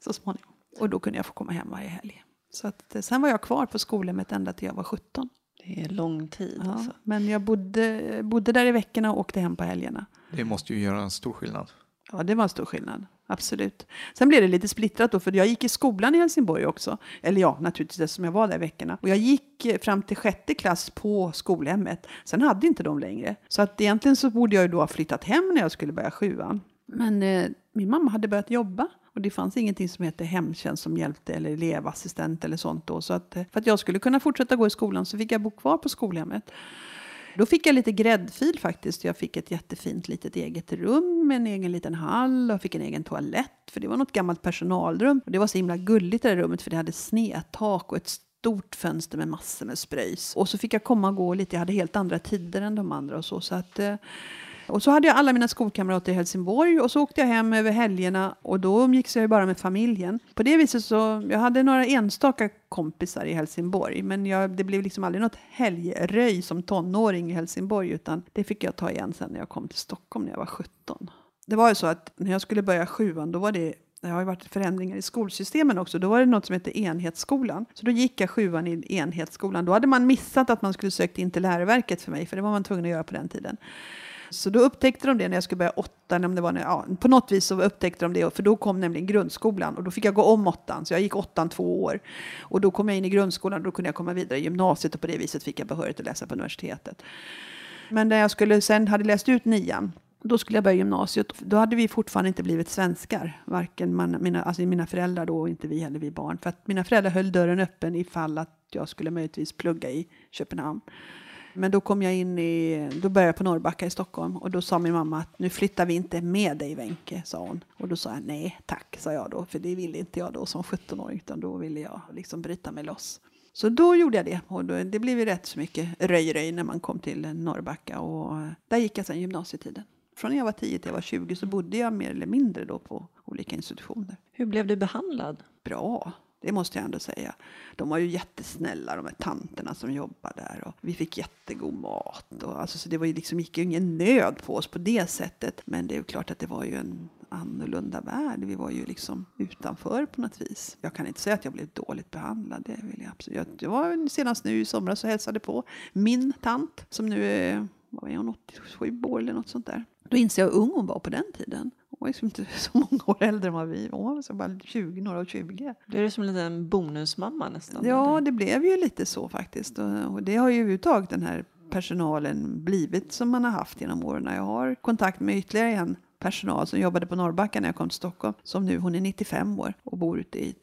så småningom. Och då kunde jag få komma hem varje helg. Så att, eh, sen var jag kvar på skolhemmet ända till jag var 17. Det är lång tid. Ja, alltså. Men jag bodde, bodde där i veckorna och åkte hem på helgerna. Det måste ju göra en stor skillnad. Ja, det var en stor skillnad. Absolut. Sen blev det lite splittrat då, för jag gick i skolan i Helsingborg också. Eller ja, naturligtvis eftersom jag var där i veckorna. Och jag gick eh, fram till sjätte klass på skolhemmet. Sen hade inte de längre. Så att egentligen så borde jag ju då ha flyttat hem när jag skulle börja sjuan. Men eh, min mamma hade börjat jobba. Och det fanns ingenting som hette hemtjänst som hjälpte eller elevassistent eller sånt då. Så att, eh, för att jag skulle kunna fortsätta gå i skolan så fick jag bo kvar på skolhemmet. Då fick jag lite gräddfil faktiskt. Jag fick ett jättefint litet eget rum med en egen liten hall och fick en egen toalett. För det var något gammalt personalrum. Och det var så himla gulligt det där rummet för det hade snedtak och ett stort fönster med massor med spröjs. Och så fick jag komma och gå lite. Jag hade helt andra tider än de andra och så. så att, eh, och så hade jag alla mina skolkamrater i Helsingborg och så åkte jag hem över helgerna och då umgicks jag ju bara med familjen. På det viset så, jag hade några enstaka kompisar i Helsingborg men jag, det blev liksom aldrig något helgröj som tonåring i Helsingborg utan det fick jag ta igen sen när jag kom till Stockholm när jag var 17. Det var ju så att när jag skulle börja sjuan då var det det har ju varit förändringar i skolsystemen också. Då var det något som hette enhetsskolan. Så då gick jag sjuan i enhetsskolan. Då hade man missat att man skulle sökt in till läroverket för mig, för det var man tvungen att göra på den tiden. Så då upptäckte de det när jag skulle börja åttan, om det var när, ja, på något vis så upptäckte de det, för då kom nämligen grundskolan och då fick jag gå om åttan, så jag gick åttan två år. Och då kom jag in i grundskolan och då kunde jag komma vidare i gymnasiet och på det viset fick jag behörighet att läsa på universitetet. Men när jag skulle, sen hade läst ut nian, då skulle jag börja gymnasiet. Då hade vi fortfarande inte blivit svenskar. Varken man, mina, alltså mina föräldrar då och inte vi heller, vi barn. För att mina föräldrar höll dörren öppen ifall att jag skulle möjligtvis plugga i Köpenhamn. Men då kom jag in i, då började jag på Norrbacka i Stockholm och då sa min mamma att nu flyttar vi inte med dig Wenke, sa hon. Och då sa jag nej tack, sa jag då, för det ville inte jag då som 17-åring, utan då ville jag liksom bryta mig loss. Så då gjorde jag det och då, det blev ju rätt så mycket röj-röj när man kom till Norrbacka och där gick jag sen gymnasietiden. Från när jag var 10 till jag var 20 så bodde jag mer eller mindre då på olika institutioner. Hur blev du behandlad? Bra. Det måste jag ändå säga. De var ju jättesnälla de här tanterna som jobbade där. Och vi fick jättegod mat. Och alltså, så det var ju liksom, gick ju ingen nöd på oss på det sättet. Men det är ju klart att det var ju en annorlunda värld. Vi var ju liksom utanför på något vis. Jag kan inte säga att jag blev dåligt behandlad. Det vill jag absolut. Jag var senast nu i somras och hälsade på min tant som nu är, vad är hon, 87 år eller något sånt där. Då inser jag hur ung hon var på den tiden var liksom inte <laughs> så många år äldre än vad vi var. Hon var så bara 20, några och 20. Blir du som en liten bonusmamma nästan? Ja, eller? det blev ju lite så faktiskt. Och och det har ju överhuvudtaget den här personalen blivit som man har haft genom åren. Jag har kontakt med ytterligare en personal som jobbade på Norrbacka när jag kom till Stockholm. Som nu, hon är 95 år och bor ute i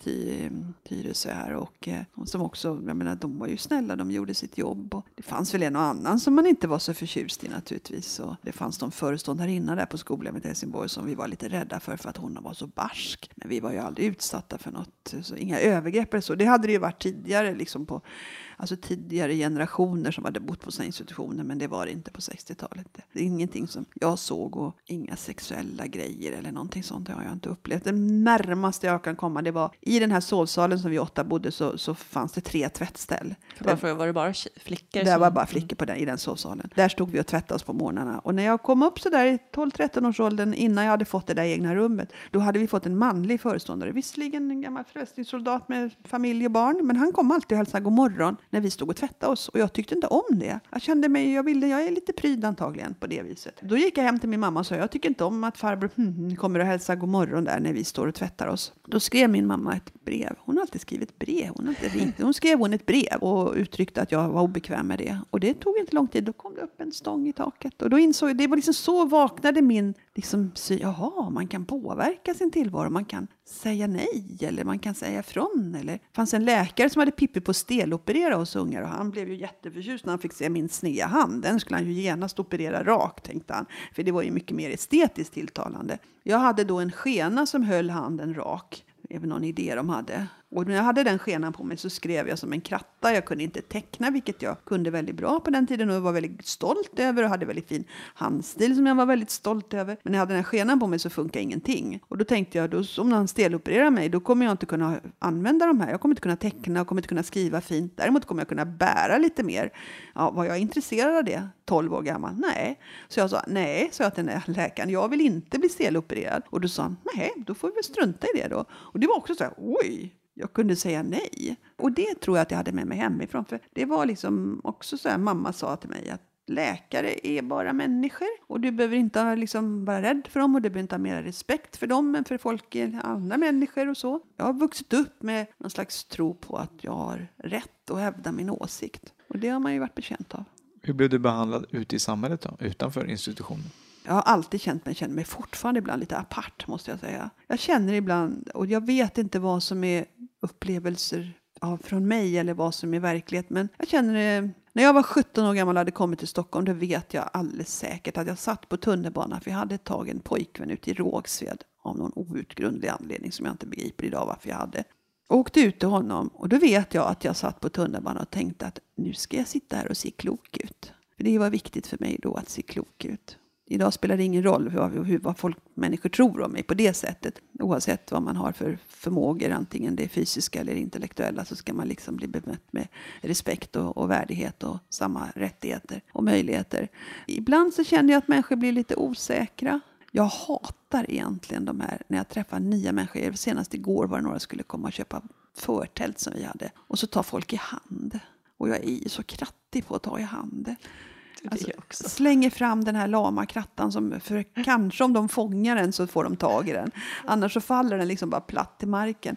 Tyresö här. Och, eh, och som också, jag menar de var ju snälla, de gjorde sitt jobb. Och det fanns väl en och annan som man inte var så förtjust i naturligtvis. Och det fanns någon föreståndarinna där på skolan i Helsingborg som vi var lite rädda för för att hon var så barsk. Men vi var ju aldrig utsatta för något, så inga övergrepp eller så. Det hade det ju varit tidigare liksom på alltså tidigare generationer som hade bott på sådana institutioner, men det var det inte på 60-talet. Det är ingenting som jag såg och inga sexuella grejer eller någonting sånt har jag inte upplevt. Det närmaste jag kan komma, det var i den här sovsalen som vi åtta bodde så, så fanns det tre tvättställ. Varför var det bara flickor? Där som- var bara flickor på den, i den sovsalen. Där stod vi och tvättade oss på morgnarna. Och när jag kom upp så där i 12-13 års åldern, innan jag hade fått det där egna rummet, då hade vi fått en manlig föreståndare. Visserligen en gammal förrättningssoldat med familj och barn, men han kom alltid och hälsade god morgon när vi stod och tvättade oss. Och jag tyckte inte om det. Jag kände mig, jag ville, jag är lite pryd antagligen på det viset. Då gick jag hem till min mamma och sa, jag tycker inte om om att farbror hmm, kommer och hälsar god morgon där när vi står och tvättar oss. Då skrev min mamma ett brev. Hon har alltid skrivit brev. Hon har inte ringt. Hon skrev hon ett brev och uttryckte att jag var obekväm med det. Och det tog inte lång tid. Då kom det upp en stång i taket. Och då insåg jag, det var liksom så vaknade min liksom, sy, jaha, man kan påverka sin tillvaro. Man kan säga nej eller man kan säga ifrån. Eller. Det fanns en läkare som hade Pippi på steloperera hos ungar och han blev ju jätteförtjust när han fick se min sneda hand. Den skulle han ju genast operera rakt, tänkte han. För det var ju mycket mer estetiskt tilltalande. Jag hade då en skena som höll handen rak. Även någon idé de hade. Och när jag hade den skenan på mig så skrev jag som en kratta. Jag kunde inte teckna, vilket jag kunde väldigt bra på den tiden och var väldigt stolt över och hade väldigt fin handstil som jag var väldigt stolt över. Men när jag hade den här skenan på mig så funkade ingenting. Och då tänkte jag, då, om någon stelopererar mig, då kommer jag inte kunna använda de här. Jag kommer inte kunna teckna, jag kommer inte kunna skriva fint. Däremot kommer jag kunna bära lite mer. Ja, var jag intresserad av det 12 år gammal? Nej. Så jag sa, nej, sa jag till den här läkaren, jag vill inte bli stelopererad. Och då sa han, nej, då får vi väl strunta i det då. Och det var också så här, oj, jag kunde säga nej. Och det tror jag att jag hade med mig hemifrån. För det var liksom också så här, mamma sa till mig att läkare är bara människor. Och du behöver inte liksom, vara rädd för dem och du behöver inte ha mer respekt för dem än för folk, andra människor och så. Jag har vuxit upp med någon slags tro på att jag har rätt att hävda min åsikt. Och det har man ju varit bekänt av. Hur blev du behandlad ute i samhället då, utanför institutionen? Jag har alltid känt mig, känner mig fortfarande ibland lite apart måste jag säga. Jag känner ibland, och jag vet inte vad som är upplevelser av, från mig eller vad som är verklighet, men jag känner det när jag var 17 år gammal och hade kommit till Stockholm, då vet jag alldeles säkert att jag satt på tunnelbanan, för jag hade ett tag en pojkvän ute i Rågsved av någon outgrundlig anledning som jag inte begriper idag varför jag hade. Och åkte ut till honom och då vet jag att jag satt på tunnelbanan och tänkte att nu ska jag sitta här och se klok ut. För det var viktigt för mig då att se klok ut. Idag spelar det ingen roll hur, hur, vad folk, människor tror om mig på det sättet. Oavsett vad man har för förmågor, antingen det är fysiska eller intellektuella, så ska man liksom bli bemött med respekt och, och värdighet och samma rättigheter och möjligheter. Ibland så känner jag att människor blir lite osäkra. Jag hatar egentligen de här, när jag träffar nya människor. Senast igår var det några som skulle komma och köpa förtält som vi hade. Och så tar folk i hand. Och jag är ju så krattig på att ta i hand. Alltså, det också. slänger fram den här lama krattan som för kanske om de fångar den så får de tag i den. Annars så faller den liksom bara platt till marken.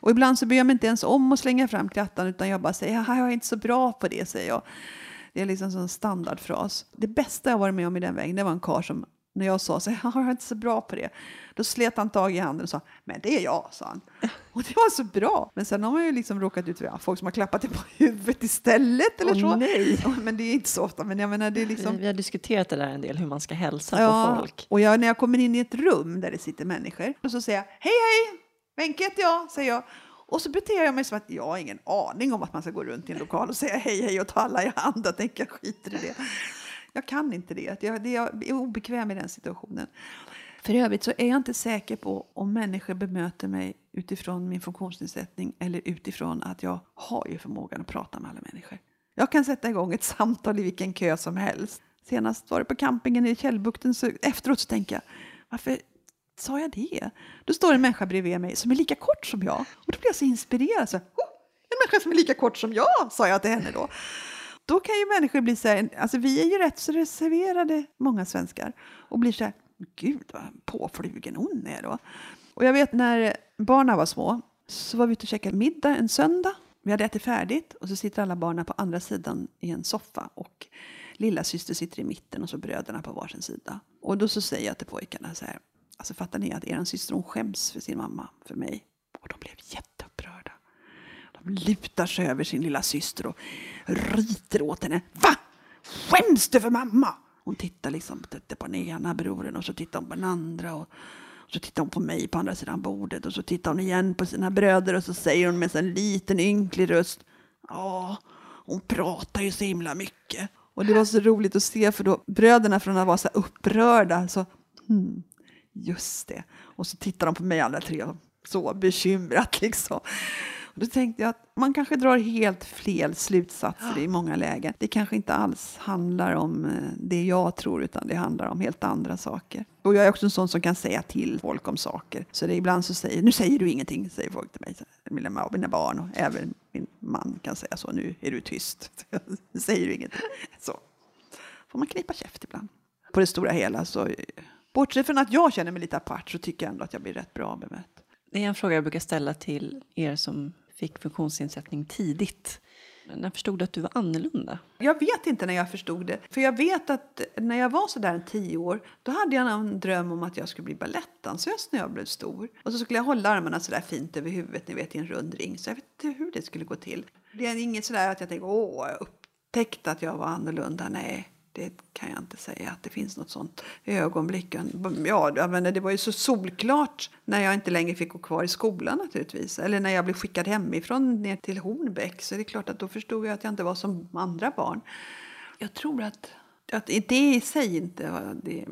Och ibland så bryr jag mig inte ens om att slänga fram krattan utan jag bara säger "Haha, jag är inte så bra på det säger jag. Det är liksom en standardfras. Det bästa jag varit med om i den vägen det var en karl som när jag sa så här, <laughs> jag är inte så bra på det. Då slet han tag i handen och sa, men det är jag, sa han. <laughs> Och det var så bra. Men sen har man ju liksom råkat ut för ja, folk som har klappat det på <laughs> huvudet istället eller Åh, så. nej. Men det är inte så ofta. Men jag menar, det är liksom... Vi, vi har diskuterat det där en del, hur man ska hälsa Ja, på folk. och jag, när jag kommer in i ett rum där det sitter människor, och så säger jag hej hej, Wenche heter jag, säger jag. Och så beter jag mig som att jag har ingen aning om att man ska gå runt i en lokal och säga hej hej och ta alla i hand. Jag tänker jag skiter i det. Jag kan inte det. Jag, det. jag är obekväm i den situationen. För övrigt så är jag inte säker på om människor bemöter mig utifrån min funktionsnedsättning eller utifrån att jag har ju förmågan att prata med alla människor. Jag kan sätta igång ett samtal i vilken kö som helst. Senast var det på campingen i Källbukten, så efteråt så tänker jag, varför sa jag det? Då står en människa bredvid mig som är lika kort som jag. Och då blir jag så inspirerad. Så, oh, en människa som är lika kort som jag, sa jag till henne då. Då kan ju människor bli så här, alltså vi är ju rätt så reserverade, många svenskar, och blir så här, gud vad påflugen hon är då. Och jag vet när barnen var små så var vi ute och käkade middag en söndag. Vi hade ätit färdigt och så sitter alla barnen på andra sidan i en soffa och lilla syster sitter i mitten och så bröderna på varsin sida. Och då så säger jag till pojkarna så här, alltså fattar ni att er syster hon skäms för sin mamma, för mig? Och de blev jätte Lutar sig över sin lilla syster och ryter åt henne. Va? Skäms du för mamma? Hon tittar liksom på den ena brodern och så tittar hon på den andra. Och, och så tittar hon på mig på andra sidan bordet och så tittar hon igen på sina bröder och så säger hon med en liten ynklig röst. Ja, hon pratar ju så himla mycket. Och det var så roligt att se för då bröderna från att vara så upprörda så hmm, just det. Och så tittar de på mig alla tre så bekymrat liksom. Då tänkte jag att man kanske drar helt fel slutsatser i många lägen. Det kanske inte alls handlar om eh, det jag tror, utan det handlar om helt andra saker. Och jag är också en sån som kan säga till folk om saker. Så det är ibland så säger, nu säger du ingenting, säger folk till mig. Mina, mina barn och även min man kan säga så, nu är du tyst. <laughs> nu säger du ingenting. Så får man knipa käft ibland. På det stora hela så, bortsett från att jag känner mig lite apart så tycker jag ändå att jag blir rätt bra bemött. Det är en fråga jag brukar ställa till er som fick funktionsnedsättning tidigt. När förstod du att du var annorlunda? Jag vet inte när jag förstod det. För jag vet att när jag var sådär tio år, då hade jag en dröm om att jag skulle bli balettdansös när jag blev stor. Och så skulle jag hålla armarna sådär fint över huvudet, ni vet i en rund ring. Så jag vet inte hur det skulle gå till. Det är inget sådär att jag tänkte, åh, jag upptäckte att jag var annorlunda. Nej, det kan jag inte säga att det finns något sånt ögonblick. Ja, men det var ju så solklart när jag inte längre fick gå kvar i skolan naturligtvis. Eller när jag blev skickad hemifrån ner till Hornbäck. Så det är klart att då förstod jag att jag inte var som andra barn. Jag tror att, att det i sig inte var det.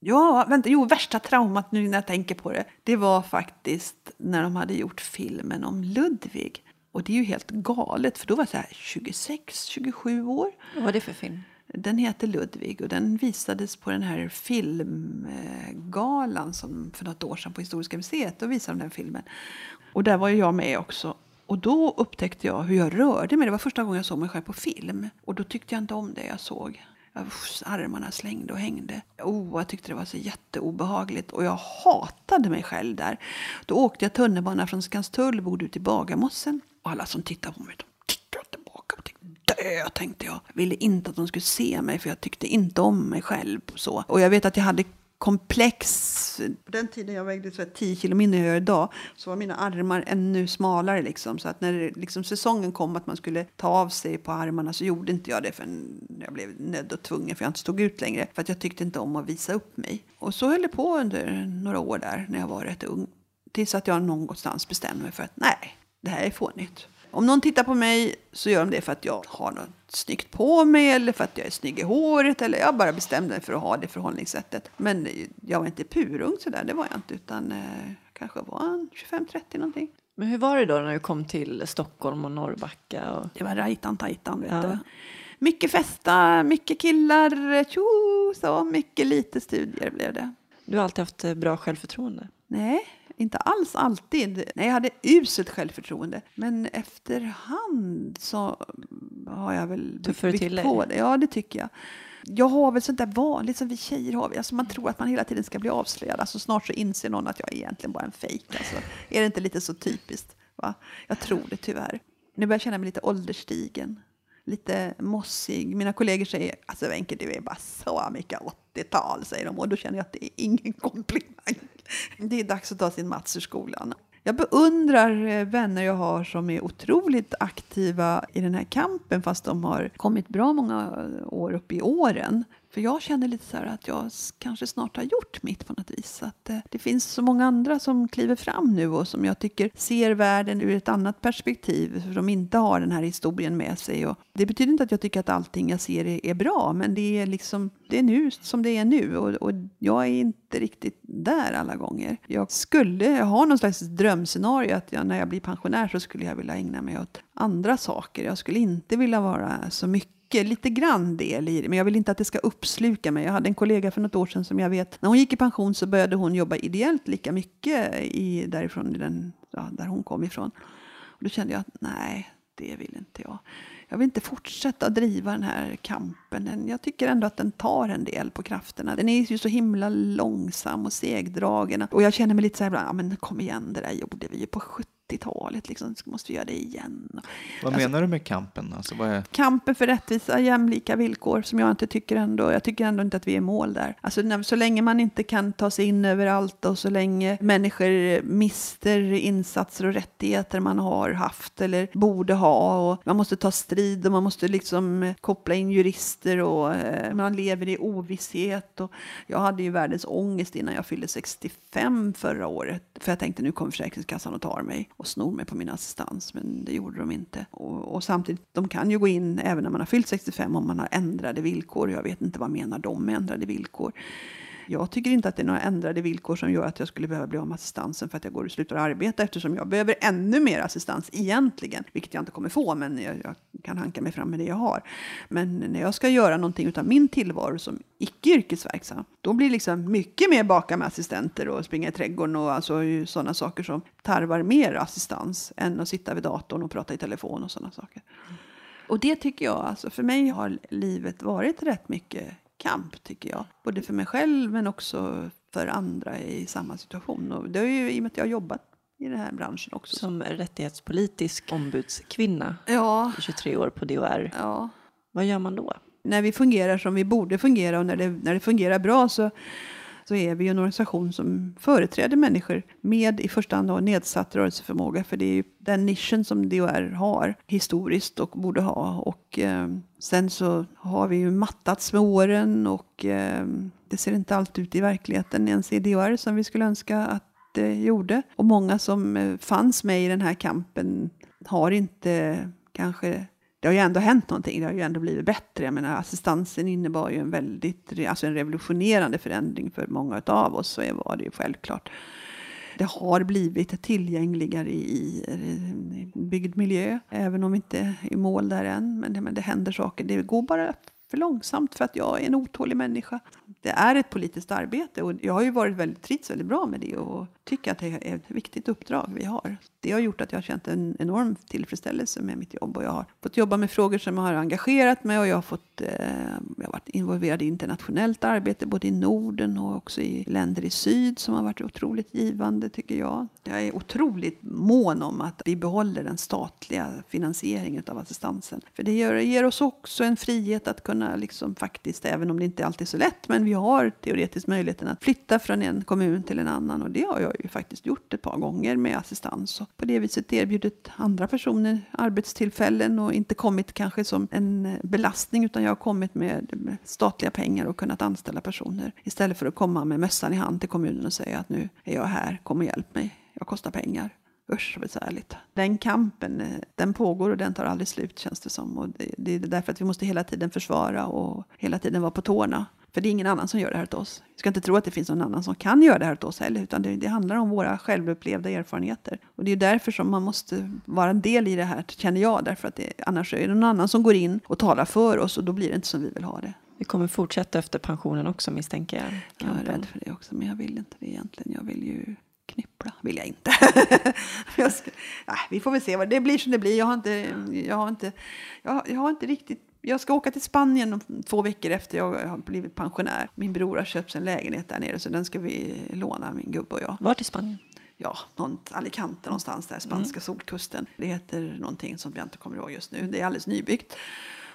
Ja, vänta, jo, värsta traumat nu när jag tänker på det. Det var faktiskt när de hade gjort filmen om Ludvig. Och det är ju helt galet, för då var jag 26, 27 år. Vad var det för film? Den heter Ludvig och den visades på den här filmgalan som för något år sedan på Historiska museet. Då visade de den filmen. Och där var jag med också. Och då upptäckte jag hur jag rörde mig. Det var första gången jag såg mig själv på film. Och då tyckte jag inte om det jag såg. armarna slängde och hängde. Oh, jag tyckte det var så jätteobehagligt. Och jag hatade mig själv där. Då åkte jag tunnelbana från Skanstull och bodde ute i Bagarmossen. Och alla som tittade på mig, de dö, tänkte jag. Jag ville inte att de skulle se mig, för jag tyckte inte om mig själv. Så. Och jag vet att jag hade komplex. På den tiden jag vägde så 10 kilo mindre än jag gör idag så var mina armar ännu smalare. Liksom. Så att när liksom säsongen kom att man skulle ta av sig på armarna så gjorde inte jag det förrän jag blev nödd och tvungen för jag inte stod ut längre. För att jag tyckte inte om att visa upp mig. Och så höll det på under några år där när jag var rätt ung. Tills att jag någonstans bestämde mig för att nej, det här är fånigt. Om någon tittar på mig så gör de det för att jag har något snyggt på mig eller för att jag är snygg i håret. Eller jag bara bestämde mig för att ha det förhållningssättet. Men jag var inte purung sådär, det var jag inte. Utan eh, kanske var 25-30 någonting. Men hur var det då när du kom till Stockholm och Norrbacka? Och... Det var rajtan tajtan vet ja. du. Mycket festa, mycket killar, tjo, så mycket lite studier blev det. Du har alltid haft eh, bra självförtroende? Nej, inte alls alltid. Nej, jag hade uselt självförtroende. Men efterhand så har jag väl Tuffare till på det. Ja, det tycker jag. Jag har väl sånt där vanligt som vi tjejer har. Alltså man tror att man hela tiden ska bli avslöjad. Alltså snart så inser någon att jag är egentligen bara en fejk. Alltså, är det inte lite så typiskt? Va? Jag tror det tyvärr. Nu börjar jag känna mig lite ålderstigen lite mossig. Mina kollegor säger alltså Wenche, du är bara så mycket 80-tal, säger de. Och då känner jag att det är ingen komplimang. Det är dags att ta sin Mats ur skolan. Jag beundrar eh, vänner jag har som är otroligt aktiva i den här kampen fast de har kommit bra många eh, år upp i åren. För jag känner lite så här att jag kanske snart har gjort mitt på något vis. Att eh, det finns så många andra som kliver fram nu och som jag tycker ser världen ur ett annat perspektiv. För de inte har den här historien med sig. Och det betyder inte att jag tycker att allting jag ser är, är bra. Men det är liksom, det är nu som det är nu. Och, och jag är inte riktigt där alla gånger. Jag skulle ha någon slags drömscenario att jag, när jag blir pensionär så skulle jag vilja ägna mig åt andra saker. Jag skulle inte vilja vara så mycket mycket, lite grann del i det, men jag vill inte att det ska uppsluka mig. Jag hade en kollega för något år sedan som jag vet, när hon gick i pension så började hon jobba ideellt lika mycket i, därifrån, i den, ja, där hon kom ifrån. Och då kände jag att nej, det vill inte jag. jag vill inte fortsätta driva den här kampen. Jag tycker ändå att den tar en del på krafterna. Den är ju så himla långsam och segdragen. Och jag känner mig lite så här, ja men kom igen, det där gjorde vi ju på 70 80-talet. Liksom, måste vi göra det igen. Vad alltså, menar du med kampen? Alltså, vad är... Kampen för rättvisa, jämlika villkor som jag inte tycker ändå. Jag tycker ändå inte att vi är mål där. Alltså, när, så länge man inte kan ta sig in överallt och så länge människor mister insatser och rättigheter man har haft eller borde ha. Och man måste ta strid och man måste liksom koppla in jurister och eh, man lever i ovisshet. Och jag hade ju världens ångest innan jag fyllde 65 förra året. För jag tänkte nu kommer Försäkringskassan och tar mig och snor mig på min assistans, men det gjorde de inte. Och, och, samtidigt, de kan ju gå in även när man har fyllt 65 om man har ändrade villkor. Jag vet inte vad menar de med ändrade villkor. Jag tycker inte att det är några ändrade villkor som gör att jag skulle behöva bli av med assistansen för att jag går och slutar arbeta eftersom jag behöver ännu mer assistans egentligen, vilket jag inte kommer få, men jag, jag kan hanka mig fram med det jag har. Men när jag ska göra någonting av min tillvaro som icke yrkesverksam, då blir det liksom mycket mer baka med assistenter och springa i trädgården och alltså sådana saker som tarvar mer assistans än att sitta vid datorn och prata i telefon och sådana saker. Och det tycker jag, alltså för mig har livet varit rätt mycket kamp tycker jag. Både för mig själv men också för andra i samma situation. Och det är ju i och med att jag har jobbat i den här branschen också. Som rättighetspolitisk ombudskvinna ja. 23 år på DHR. Ja. Vad gör man då? När vi fungerar som vi borde fungera och när det, när det fungerar bra så så är vi en organisation som företräder människor med i första hand nedsatt rörelseförmåga. För det är ju den nischen som DHR har historiskt och borde ha. Och eh, sen så har vi ju mattats med åren och eh, det ser inte alltid ut i verkligheten ens i DHR som vi skulle önska att det gjorde. Och många som eh, fanns med i den här kampen har inte kanske det har ju ändå hänt någonting, det har ju ändå blivit bättre. Jag menar, assistansen innebar ju en väldigt, alltså en revolutionerande förändring för många av oss, så var det ju självklart. Det har blivit tillgängligare i, i byggd miljö, även om vi inte är i mål där än. Men det, men det händer saker. Det går bara för långsamt för att jag är en otålig människa. Det är ett politiskt arbete och jag har ju varit väldigt, trivts väldigt bra med det och tycker att det är ett viktigt uppdrag vi har. Det har gjort att jag har känt en enorm tillfredsställelse med mitt jobb och jag har fått jobba med frågor som har engagerat mig och jag har fått eh, jag har varit involverad i internationellt arbete både i Norden och också i länder i syd som har varit otroligt givande tycker jag. Jag är otroligt mån om att vi behåller den statliga finansieringen av assistansen. För det gör, ger oss också en frihet att kunna liksom faktiskt, även om det inte alltid är så lätt, men vi har teoretiskt möjligheten att flytta från en kommun till en annan och det har jag jag ju faktiskt gjort ett par gånger med assistans. Och på det viset erbjudit andra personer arbetstillfällen och inte kommit kanske som en belastning utan jag har kommit med statliga pengar och kunnat anställa personer. Istället för att komma med mössan i hand till kommunen och säga att nu är jag här, kom och hjälp mig, jag kostar pengar. Usch vad besvärligt. Den kampen, eh, den pågår och den tar aldrig slut känns det som. Och det, det är därför att vi måste hela tiden försvara och hela tiden vara på tårna. För det är ingen annan som gör det här åt oss. Vi ska inte tro att det finns någon annan som kan göra det här åt oss heller, utan det, det handlar om våra självupplevda erfarenheter. Och det är därför som man måste vara en del i det här, känner jag, därför att det, annars är det någon annan som går in och talar för oss och då blir det inte som vi vill ha det. Vi kommer fortsätta efter pensionen också misstänker jag. Jag är rädd för det också, men jag vill inte det egentligen. Jag vill ju knippla, vill jag inte. <laughs> jag ska, nej, vi får väl se vad det blir som det blir. Jag har inte, jag har inte, jag, jag har inte riktigt jag ska åka till Spanien två veckor efter jag har blivit pensionär. Min bror har köpt en lägenhet där nere så den ska vi låna, min gubbe och jag. Vart i Spanien? Ja, Alicante någonstans där, spanska mm. solkusten. Det heter någonting som jag inte kommer ihåg just nu. Det är alldeles nybyggt.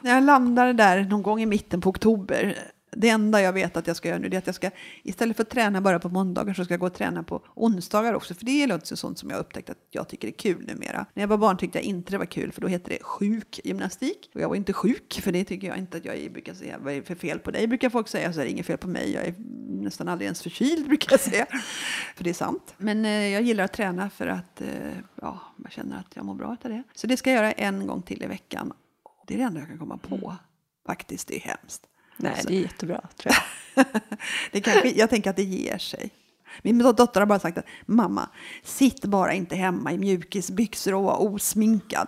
När jag landade där någon gång i mitten på oktober det enda jag vet att jag ska göra nu är att jag ska istället för att träna bara på måndagar så ska jag gå och träna på onsdagar också. För det är något sånt som jag upptäckt att jag tycker är kul numera. När jag var barn tyckte jag inte det var kul för då hette det sjuk gymnastik. Och jag var inte sjuk för det tycker jag inte att jag är, brukar säga. Vad är det för fel på dig brukar folk säga. Så är det inget fel på mig. Jag är nästan aldrig ens förkyld <laughs> brukar jag säga. för det är sant. Men eh, jag gillar att träna för att eh, ja, jag känner att jag mår bra av det. Så det ska jag göra en gång till i veckan. Det är det enda jag kan komma på. Faktiskt, det är hemskt. Nej, det är jättebra tror jag. <laughs> det kanske, jag tänker att det ger sig. Min dotter har bara sagt att mamma, sitt bara inte hemma i mjukisbyxor och var osminkad.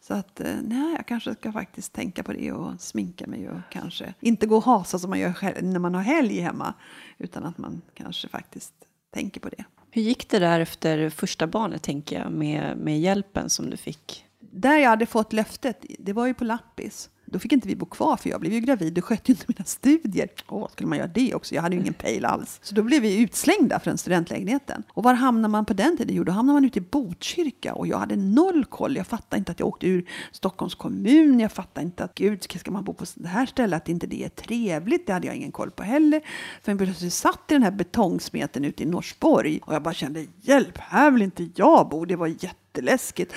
Så att eh, nej, jag kanske ska faktiskt tänka på det och sminka mig och kanske inte gå och hasa som man gör när man har helg hemma. Utan att man kanske faktiskt tänker på det. Hur gick det där efter första barnet tänker jag med, med hjälpen som du fick? där jag hade fått löftet, det var ju på Lappis. Då fick inte vi bo kvar för jag blev ju gravid och skötte ju inte mina studier. Åh, skulle man göra det också? Jag hade ju ingen pejl alls. Så då blev vi utslängda från studentlägenheten. Och var hamnar man på den tiden? Jo, då hamnar man ute i Botkyrka och jag hade noll koll. Jag fattade inte att jag åkte ur Stockholms kommun. Jag fattade inte att gud, ska man bo på det här stället? Att inte det är trevligt. Det hade jag ingen koll på heller. För jag plötsligt satt i den här betongsmeten ute i Norsborg och jag bara kände hjälp, här vill inte jag bo. Det var jätteläskigt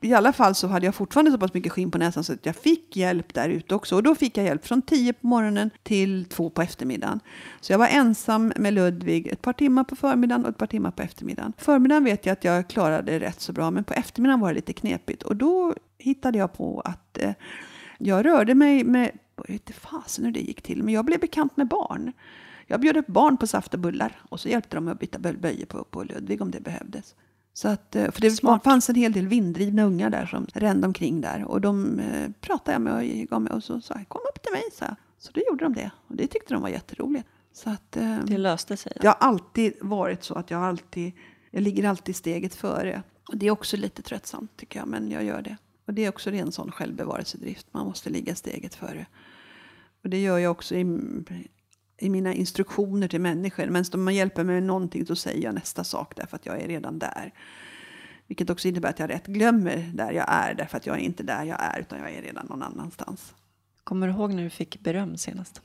i alla fall så hade jag fortfarande så pass mycket skinn på näsan så att jag fick hjälp där ute också. Och då fick jag hjälp från 10 på morgonen till 2 på eftermiddagen. Så jag var ensam med Ludvig ett par timmar på förmiddagen och ett par timmar på eftermiddagen. Förmiddagen vet jag att jag klarade rätt så bra, men på eftermiddagen var det lite knepigt. Och då hittade jag på att eh, jag rörde mig med, jag vet inte fasen hur det gick till, men jag blev bekant med barn. Jag bjöd upp barn på saft och bullar och så hjälpte de att byta böjor på, på Ludvig om det behövdes. Så att, eh, för det Smart. fanns en hel del vinddrivna ungar där som rände omkring där. Och de eh, pratade jag med och gav mig och så sa jag, kom upp till mig, så, så då gjorde de det. Och det tyckte de var jätteroligt. Så att, eh, det löste sig? Det har alltid varit så att jag alltid, jag ligger alltid steget före. Och det är också lite tröttsamt tycker jag, men jag gör det. Och det är också en sån självbevarelsedrift, man måste ligga steget före. Och det gör jag också i, i mina instruktioner till människor. Men om man hjälper mig med någonting så säger jag nästa sak därför att jag är redan där. Vilket också innebär att jag rätt glömmer där jag är därför att jag är inte där jag är utan jag är redan någon annanstans. Kommer du ihåg när du fick beröm senast?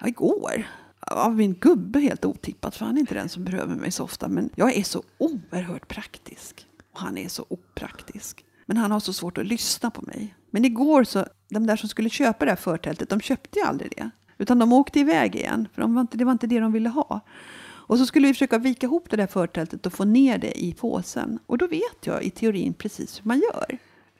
Ja, igår. Av min gubbe helt otippat för han är inte den som berömmer mig så ofta. Men jag är så oerhört praktisk. Och han är så opraktisk. Men han har så svårt att lyssna på mig. Men igår så, de där som skulle köpa det här förtältet, de köpte ju aldrig det. Utan de åkte iväg igen, för de var inte, det var inte det de ville ha. Och så skulle vi försöka vika ihop det där förtältet och få ner det i påsen. Och då vet jag i teorin precis hur man gör.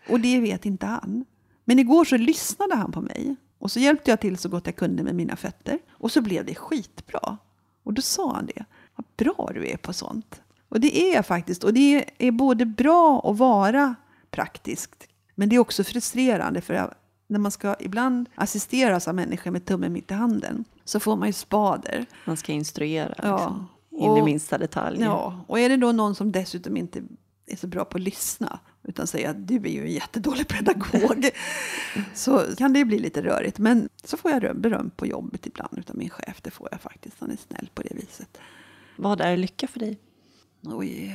Och det vet inte han. Men igår så lyssnade han på mig. Och så hjälpte jag till så gott jag kunde med mina fötter. Och så blev det skitbra. Och då sa han det. Vad bra du är på sånt. Och det är jag faktiskt. Och det är både bra att vara praktiskt. Men det är också frustrerande för när man ska ibland assisteras av människor med tummen mitt i handen så får man ju spader. Man ska instruera liksom, ja. in i minsta detalj. Ja, och är det då någon som dessutom inte är så bra på att lyssna utan säger att du är ju en jättedålig pedagog <laughs> så kan det bli lite rörigt. Men så får jag beröm på jobbet ibland av min chef. Det får jag faktiskt. Han är snäll på det viset. Vad är lycka för dig? Oj,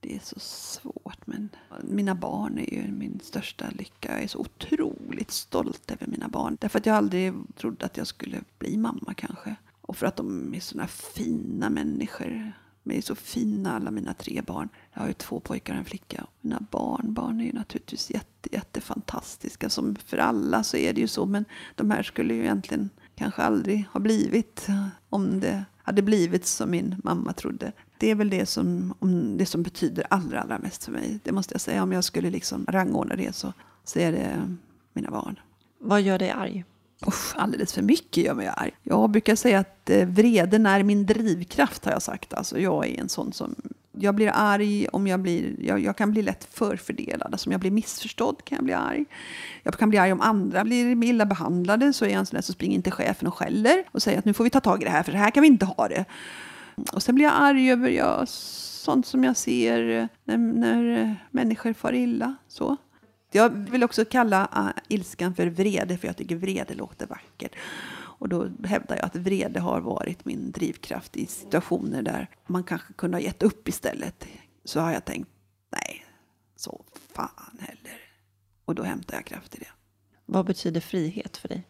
det är så svårt. Men mina barn är ju min största lycka. Jag är så otroligt stolt över mina barn. Därför att jag aldrig trodde att jag skulle bli mamma kanske. Och för att de är såna fina människor. De är så fina alla mina tre barn. Jag har ju två pojkar och en flicka. Mina barnbarn barn är ju naturligtvis jätte, jättefantastiska. Som för alla så är det ju så. Men de här skulle ju egentligen kanske aldrig ha blivit om det hade blivit som min mamma trodde. Det är väl det som, det som betyder allra, allra mest för mig. Det måste jag säga. Om jag skulle liksom rangordna det så, så är det mina barn. Vad gör dig arg? Usch, alldeles för mycket gör mig arg. Jag brukar säga att eh, vreden är min drivkraft har jag sagt. Alltså, jag är en sån som jag blir arg om jag blir, jag, jag, kan bli lätt förfördelad. Alltså om jag blir missförstådd kan jag bli arg. Jag kan bli arg om andra blir illa behandlade. Så är jag en sån där som springer inte chefen och skäller och säger att nu får vi ta tag i det här för det här kan vi inte ha det. Och sen blir jag arg över ja, sånt som jag ser när, när människor far illa. Så. Jag vill också kalla uh, ilskan för vrede, för jag tycker vrede låter vackert. Och då hävdar jag att vrede har varit min drivkraft i situationer där man kanske kunde ha gett upp istället. Så har jag tänkt, nej, så fan heller. Och då hämtar jag kraft i det. Vad betyder frihet för dig?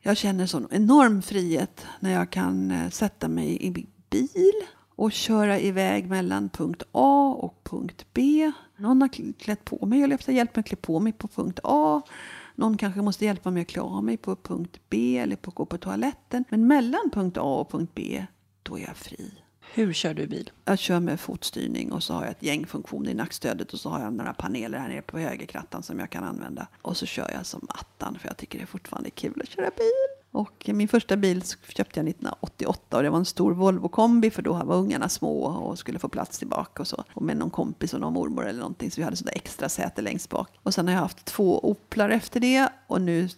Jag känner sån enorm frihet när jag kan eh, sätta mig i bil och köra iväg mellan punkt A och punkt B. Någon har klätt på mig, eller hjälpt mig att klä på mig på punkt A. Någon kanske måste hjälpa mig att klä av mig på punkt B eller på att gå på toaletten. Men mellan punkt A och punkt B, då är jag fri. Hur kör du bil? Jag kör med fotstyrning och så har jag ett gäng funktioner i nackstödet och så har jag några paneler här nere på högerkrattan som jag kan använda. Och så kör jag som attan för jag tycker det är fortfarande kul att köra bil. Och min första bil köpte jag 1988 och det var en stor Volvo kombi för då var ungarna små och skulle få plats tillbaka och så. Och med någon kompis och någon mormor eller någonting så vi hade sådär extra säte längst bak. Och sen har jag haft två Oplar efter det och nu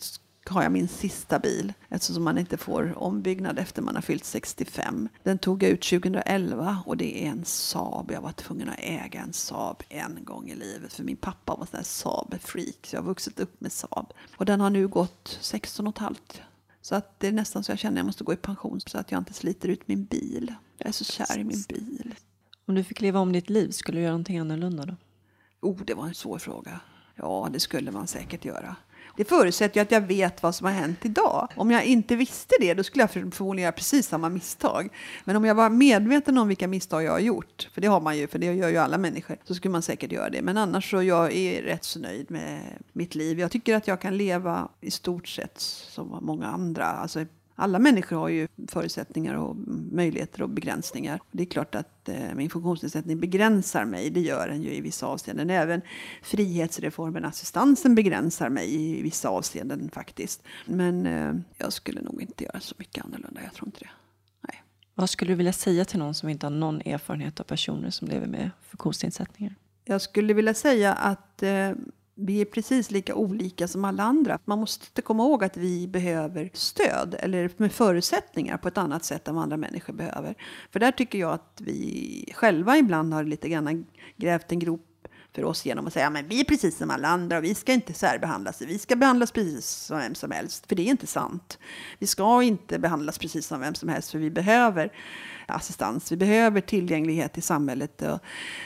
har jag min sista bil eftersom man inte får ombyggnad efter man har fyllt 65. Den tog jag ut 2011 och det är en Saab. Jag var tvungen att äga en Saab en gång i livet för min pappa var en Saab-freak så jag har vuxit upp med Saab. Och den har nu gått 16 och ett halvt. Så att det är nästan så jag känner att jag måste gå i pension så att jag inte sliter ut min bil. Jag är så kär i min bil. Om du fick leva om ditt liv, skulle du göra någonting annorlunda då? Oh, det var en svår fråga. Ja, det skulle man säkert göra. Det förutsätter ju att jag vet vad som har hänt idag. Om jag inte visste det, då skulle jag förmodligen göra precis samma misstag. Men om jag var medveten om vilka misstag jag har gjort, för det har man ju, för det gör ju alla människor, så skulle man säkert göra det. Men annars så jag är rätt så nöjd med mitt liv. Jag tycker att jag kan leva i stort sett som många andra. Alltså alla människor har ju förutsättningar och möjligheter och begränsningar. Det är klart att eh, min funktionsnedsättning begränsar mig, det gör den ju i vissa avseenden. Även frihetsreformen, assistansen begränsar mig i vissa avseenden faktiskt. Men eh, jag skulle nog inte göra så mycket annorlunda, jag tror inte det. Nej. Vad skulle du vilja säga till någon som inte har någon erfarenhet av personer som lever med funktionsnedsättningar? Jag skulle vilja säga att eh, vi är precis lika olika som alla andra. Man måste komma ihåg att vi behöver stöd eller med förutsättningar på ett annat sätt än vad andra människor behöver. För där tycker jag att vi själva ibland har lite grann grävt en grop för oss genom att säga att vi är precis som alla andra och vi ska inte särbehandlas. Vi ska behandlas precis som vem som helst. För det är inte sant. Vi ska inte behandlas precis som vem som helst för vi behöver assistans. Vi behöver tillgänglighet i samhället. Och,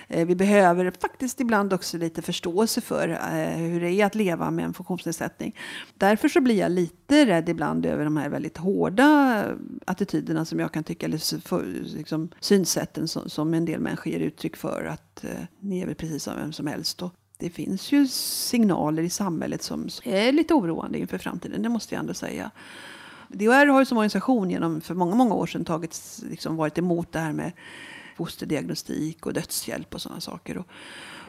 eh, vi behöver faktiskt ibland också lite förståelse för eh, hur det är att leva med en funktionsnedsättning. Därför så blir jag lite rädd ibland över de här väldigt hårda attityderna som jag kan tycka, eller liksom, synsätten som, som en del människor ger uttryck för. Att eh, ni är väl precis som vem som helst. Och, det finns ju signaler i samhället som är lite oroande inför framtiden, det måste jag ändå säga. DHR har ju som organisation genom, för många, många år sedan tagit, liksom varit emot det här med fosterdiagnostik och dödshjälp och sådana saker. Och,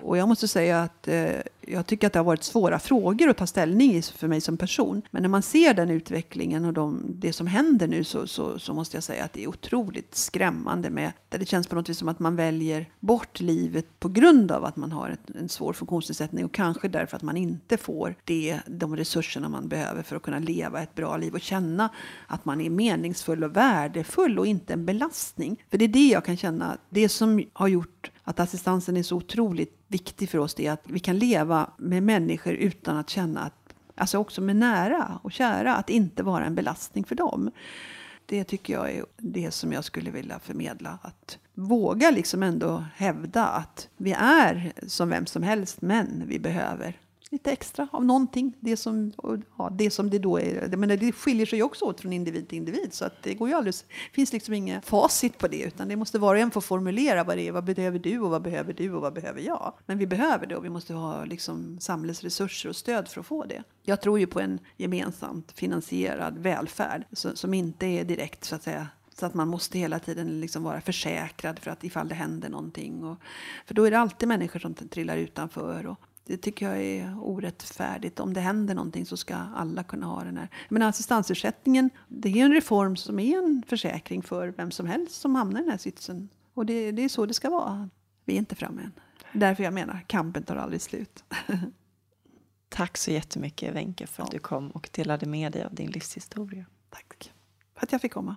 och jag måste säga att eh, jag tycker att det har varit svåra frågor att ta ställning i för mig som person. Men när man ser den utvecklingen och de, det som händer nu så, så, så, måste jag säga att det är otroligt skrämmande med där det känns på något vis som att man väljer bort livet på grund av att man har ett, en svår funktionsnedsättning och kanske därför att man inte får det, de resurserna man behöver för att kunna leva ett bra liv och känna att man är meningsfull och värdefull och inte en belastning. För det är det jag kan känna, det som har gjort att assistansen är så otroligt viktig för oss det är att vi kan leva med människor utan att känna att, alltså också med nära och kära, att inte vara en belastning för dem. Det tycker jag är det som jag skulle vilja förmedla. Att våga liksom ändå hävda att vi är som vem som helst, men vi behöver lite extra av någonting. Det som, ja, det som det då är. Men det skiljer sig också åt från individ till individ. Så att det går ju alldeles, finns liksom inget facit på det. Utan det måste var och en få formulera vad det är. Vad behöver du och vad behöver du och vad behöver jag? Men vi behöver det och vi måste ha liksom samhällsresurser och stöd för att få det. Jag tror ju på en gemensamt finansierad välfärd som inte är direkt så att säga så att man måste hela tiden liksom vara försäkrad för att ifall det händer någonting. Och, för då är det alltid människor som trillar utanför. Och det tycker jag är orättfärdigt. Om det händer någonting så ska alla kunna ha den här. Men assistansersättningen, det är en reform som är en försäkring för vem som helst som hamnar i den här sitsen. Och det, det är så det ska vara. Vi är inte framme än. Därför jag menar, kampen tar aldrig slut. <laughs> Tack så jättemycket Wenche för att ja. du kom och delade med dig av din livshistoria. Tack för att jag fick komma.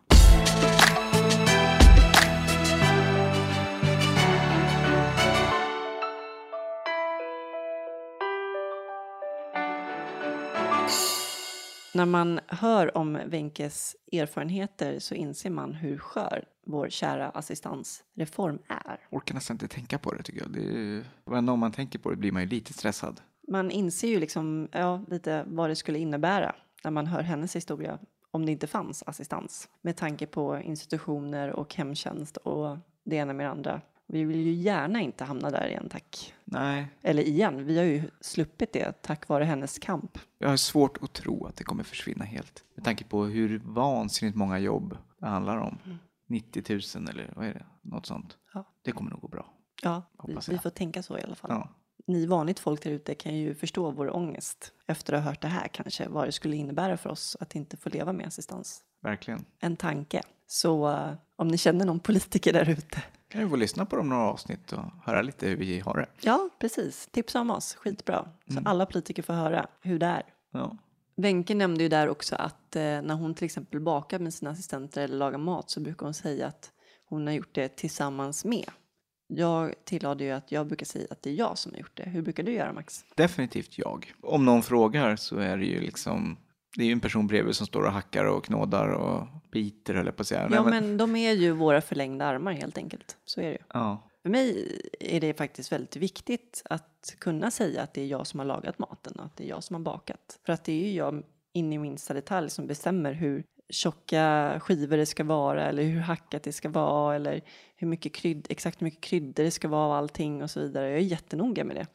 När man hör om Wenkes erfarenheter så inser man hur skör vår kära assistansreform är. Orkar nästan inte tänka på det tycker jag. Det är, om man tänker på det blir man ju lite stressad. Man inser ju liksom ja, lite vad det skulle innebära när man hör hennes historia om det inte fanns assistans med tanke på institutioner och hemtjänst och det ena med det andra. Vi vill ju gärna inte hamna där igen, tack. Nej. Eller igen, vi har ju sluppit det tack vare hennes kamp. Jag har svårt att tro att det kommer försvinna helt. Med tanke på hur vansinnigt många jobb det handlar om. Mm. 90 000 eller vad är det? Något sånt. Ja. Det kommer nog gå bra. Ja, vi, vi, får tänka så i alla fall. Ja. Ni vanligt folk där ute kan ju förstå vår ångest efter att ha hört det här kanske, vad det skulle innebära för oss att inte få leva med assistans. Verkligen. En tanke. Så uh, om ni känner någon politiker där ute kan du få lyssna på dem några avsnitt och höra lite hur vi har det. Ja, precis. Tipsa om oss, skitbra. Så mm. alla politiker får höra hur det är. Ja. Wenche nämnde ju där också att eh, när hon till exempel bakar med sina assistenter eller lagar mat så brukar hon säga att hon har gjort det tillsammans med. Jag tillade ju att jag brukar säga att det är jag som har gjort det. Hur brukar du göra Max? Definitivt jag. Om någon frågar så är det ju liksom det är ju en person bredvid som står och hackar och knådar och biter höll jag på att säga. Ja, men de är ju våra förlängda armar helt enkelt. Så är det ju. Ja. För mig är det faktiskt väldigt viktigt att kunna säga att det är jag som har lagat maten och att det är jag som har bakat. För att det är ju jag in i minsta detalj som bestämmer hur tjocka skivor det ska vara eller hur hackat det ska vara eller hur mycket krydd, exakt hur mycket kryddor det ska vara och allting och så vidare. Jag är jättenoga med det.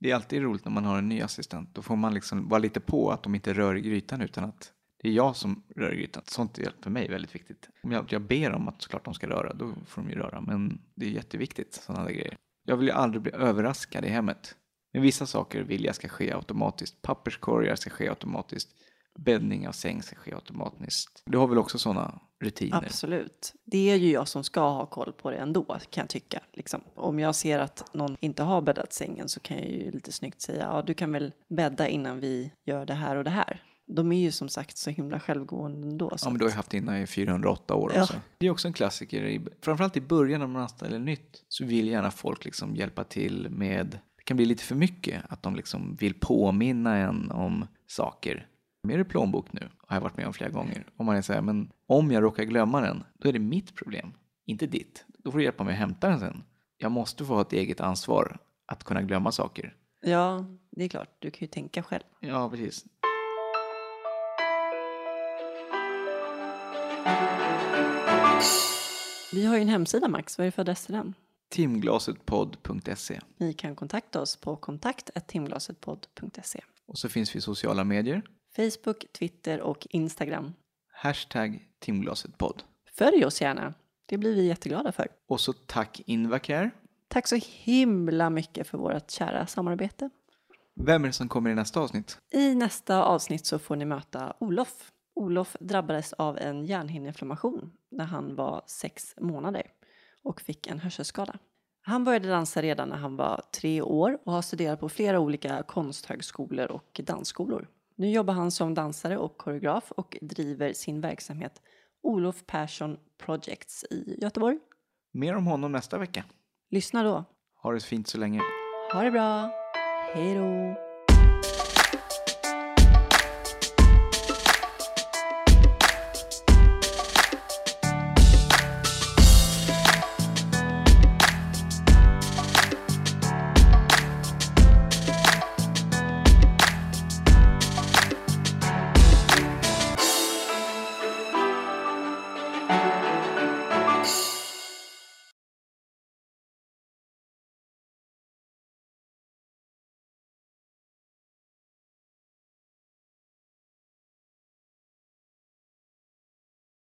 Det är alltid roligt när man har en ny assistent. Då får man liksom vara lite på att de inte rör i grytan utan att det är jag som rör i grytan. Sånt är för mig väldigt viktigt. Om jag, jag ber om att såklart de ska röra, då får de ju röra. Men det är jätteviktigt, sådana där grejer. Jag vill ju aldrig bli överraskad i hemmet. Men vissa saker vill jag ska ske automatiskt. Papperskorgar ska ske automatiskt. Bäddning av säng ska ske automatiskt. Du har väl också sådana rutiner? Absolut. Det är ju jag som ska ha koll på det ändå kan jag tycka. Liksom. Om jag ser att någon inte har bäddat sängen så kan jag ju lite snyggt säga ja du kan väl bädda innan vi gör det här och det här. De är ju som sagt så himla självgående ändå. Ja, men du har ju haft dina i 408 år Ja. också. Det är också en klassiker. Framförallt i början när man anställer nytt så vill gärna folk liksom hjälpa till med, det kan bli lite för mycket, att de liksom vill påminna en om saker. Mer i plånbok nu, har jag varit med om flera gånger. Om man är så här, men om jag råkar glömma den, då är det mitt problem, inte ditt. Då får du hjälpa mig att hämta den sen. Jag måste få ha ett eget ansvar att kunna glömma saker. Ja, det är klart. Du kan ju tänka själv. Ja, precis. Vi har ju en hemsida Max. Vad är det för adress till den? Timglasetpodd.se Ni kan kontakta oss på kontakt.timglasetpodd.se. Och så finns vi i sociala medier. Facebook, Twitter och Instagram. Hashtag Timglasetpodd. Följ oss gärna. Det blir vi jätteglada för. Och så tack Invacare. Tack så himla mycket för vårt kära samarbete. Vem är det som kommer i nästa avsnitt? I nästa avsnitt så får ni möta Olof. Olof drabbades av en hjärnhinneinflammation när han var sex månader och fick en hörselskada. Han började dansa redan när han var tre år och har studerat på flera olika konsthögskolor och dansskolor. Nu jobbar han som dansare och koreograf och driver sin verksamhet Olof Persson Projects i Göteborg. Mer om honom nästa vecka. Lyssna då. Ha det fint så länge. Ha det bra. Hej då.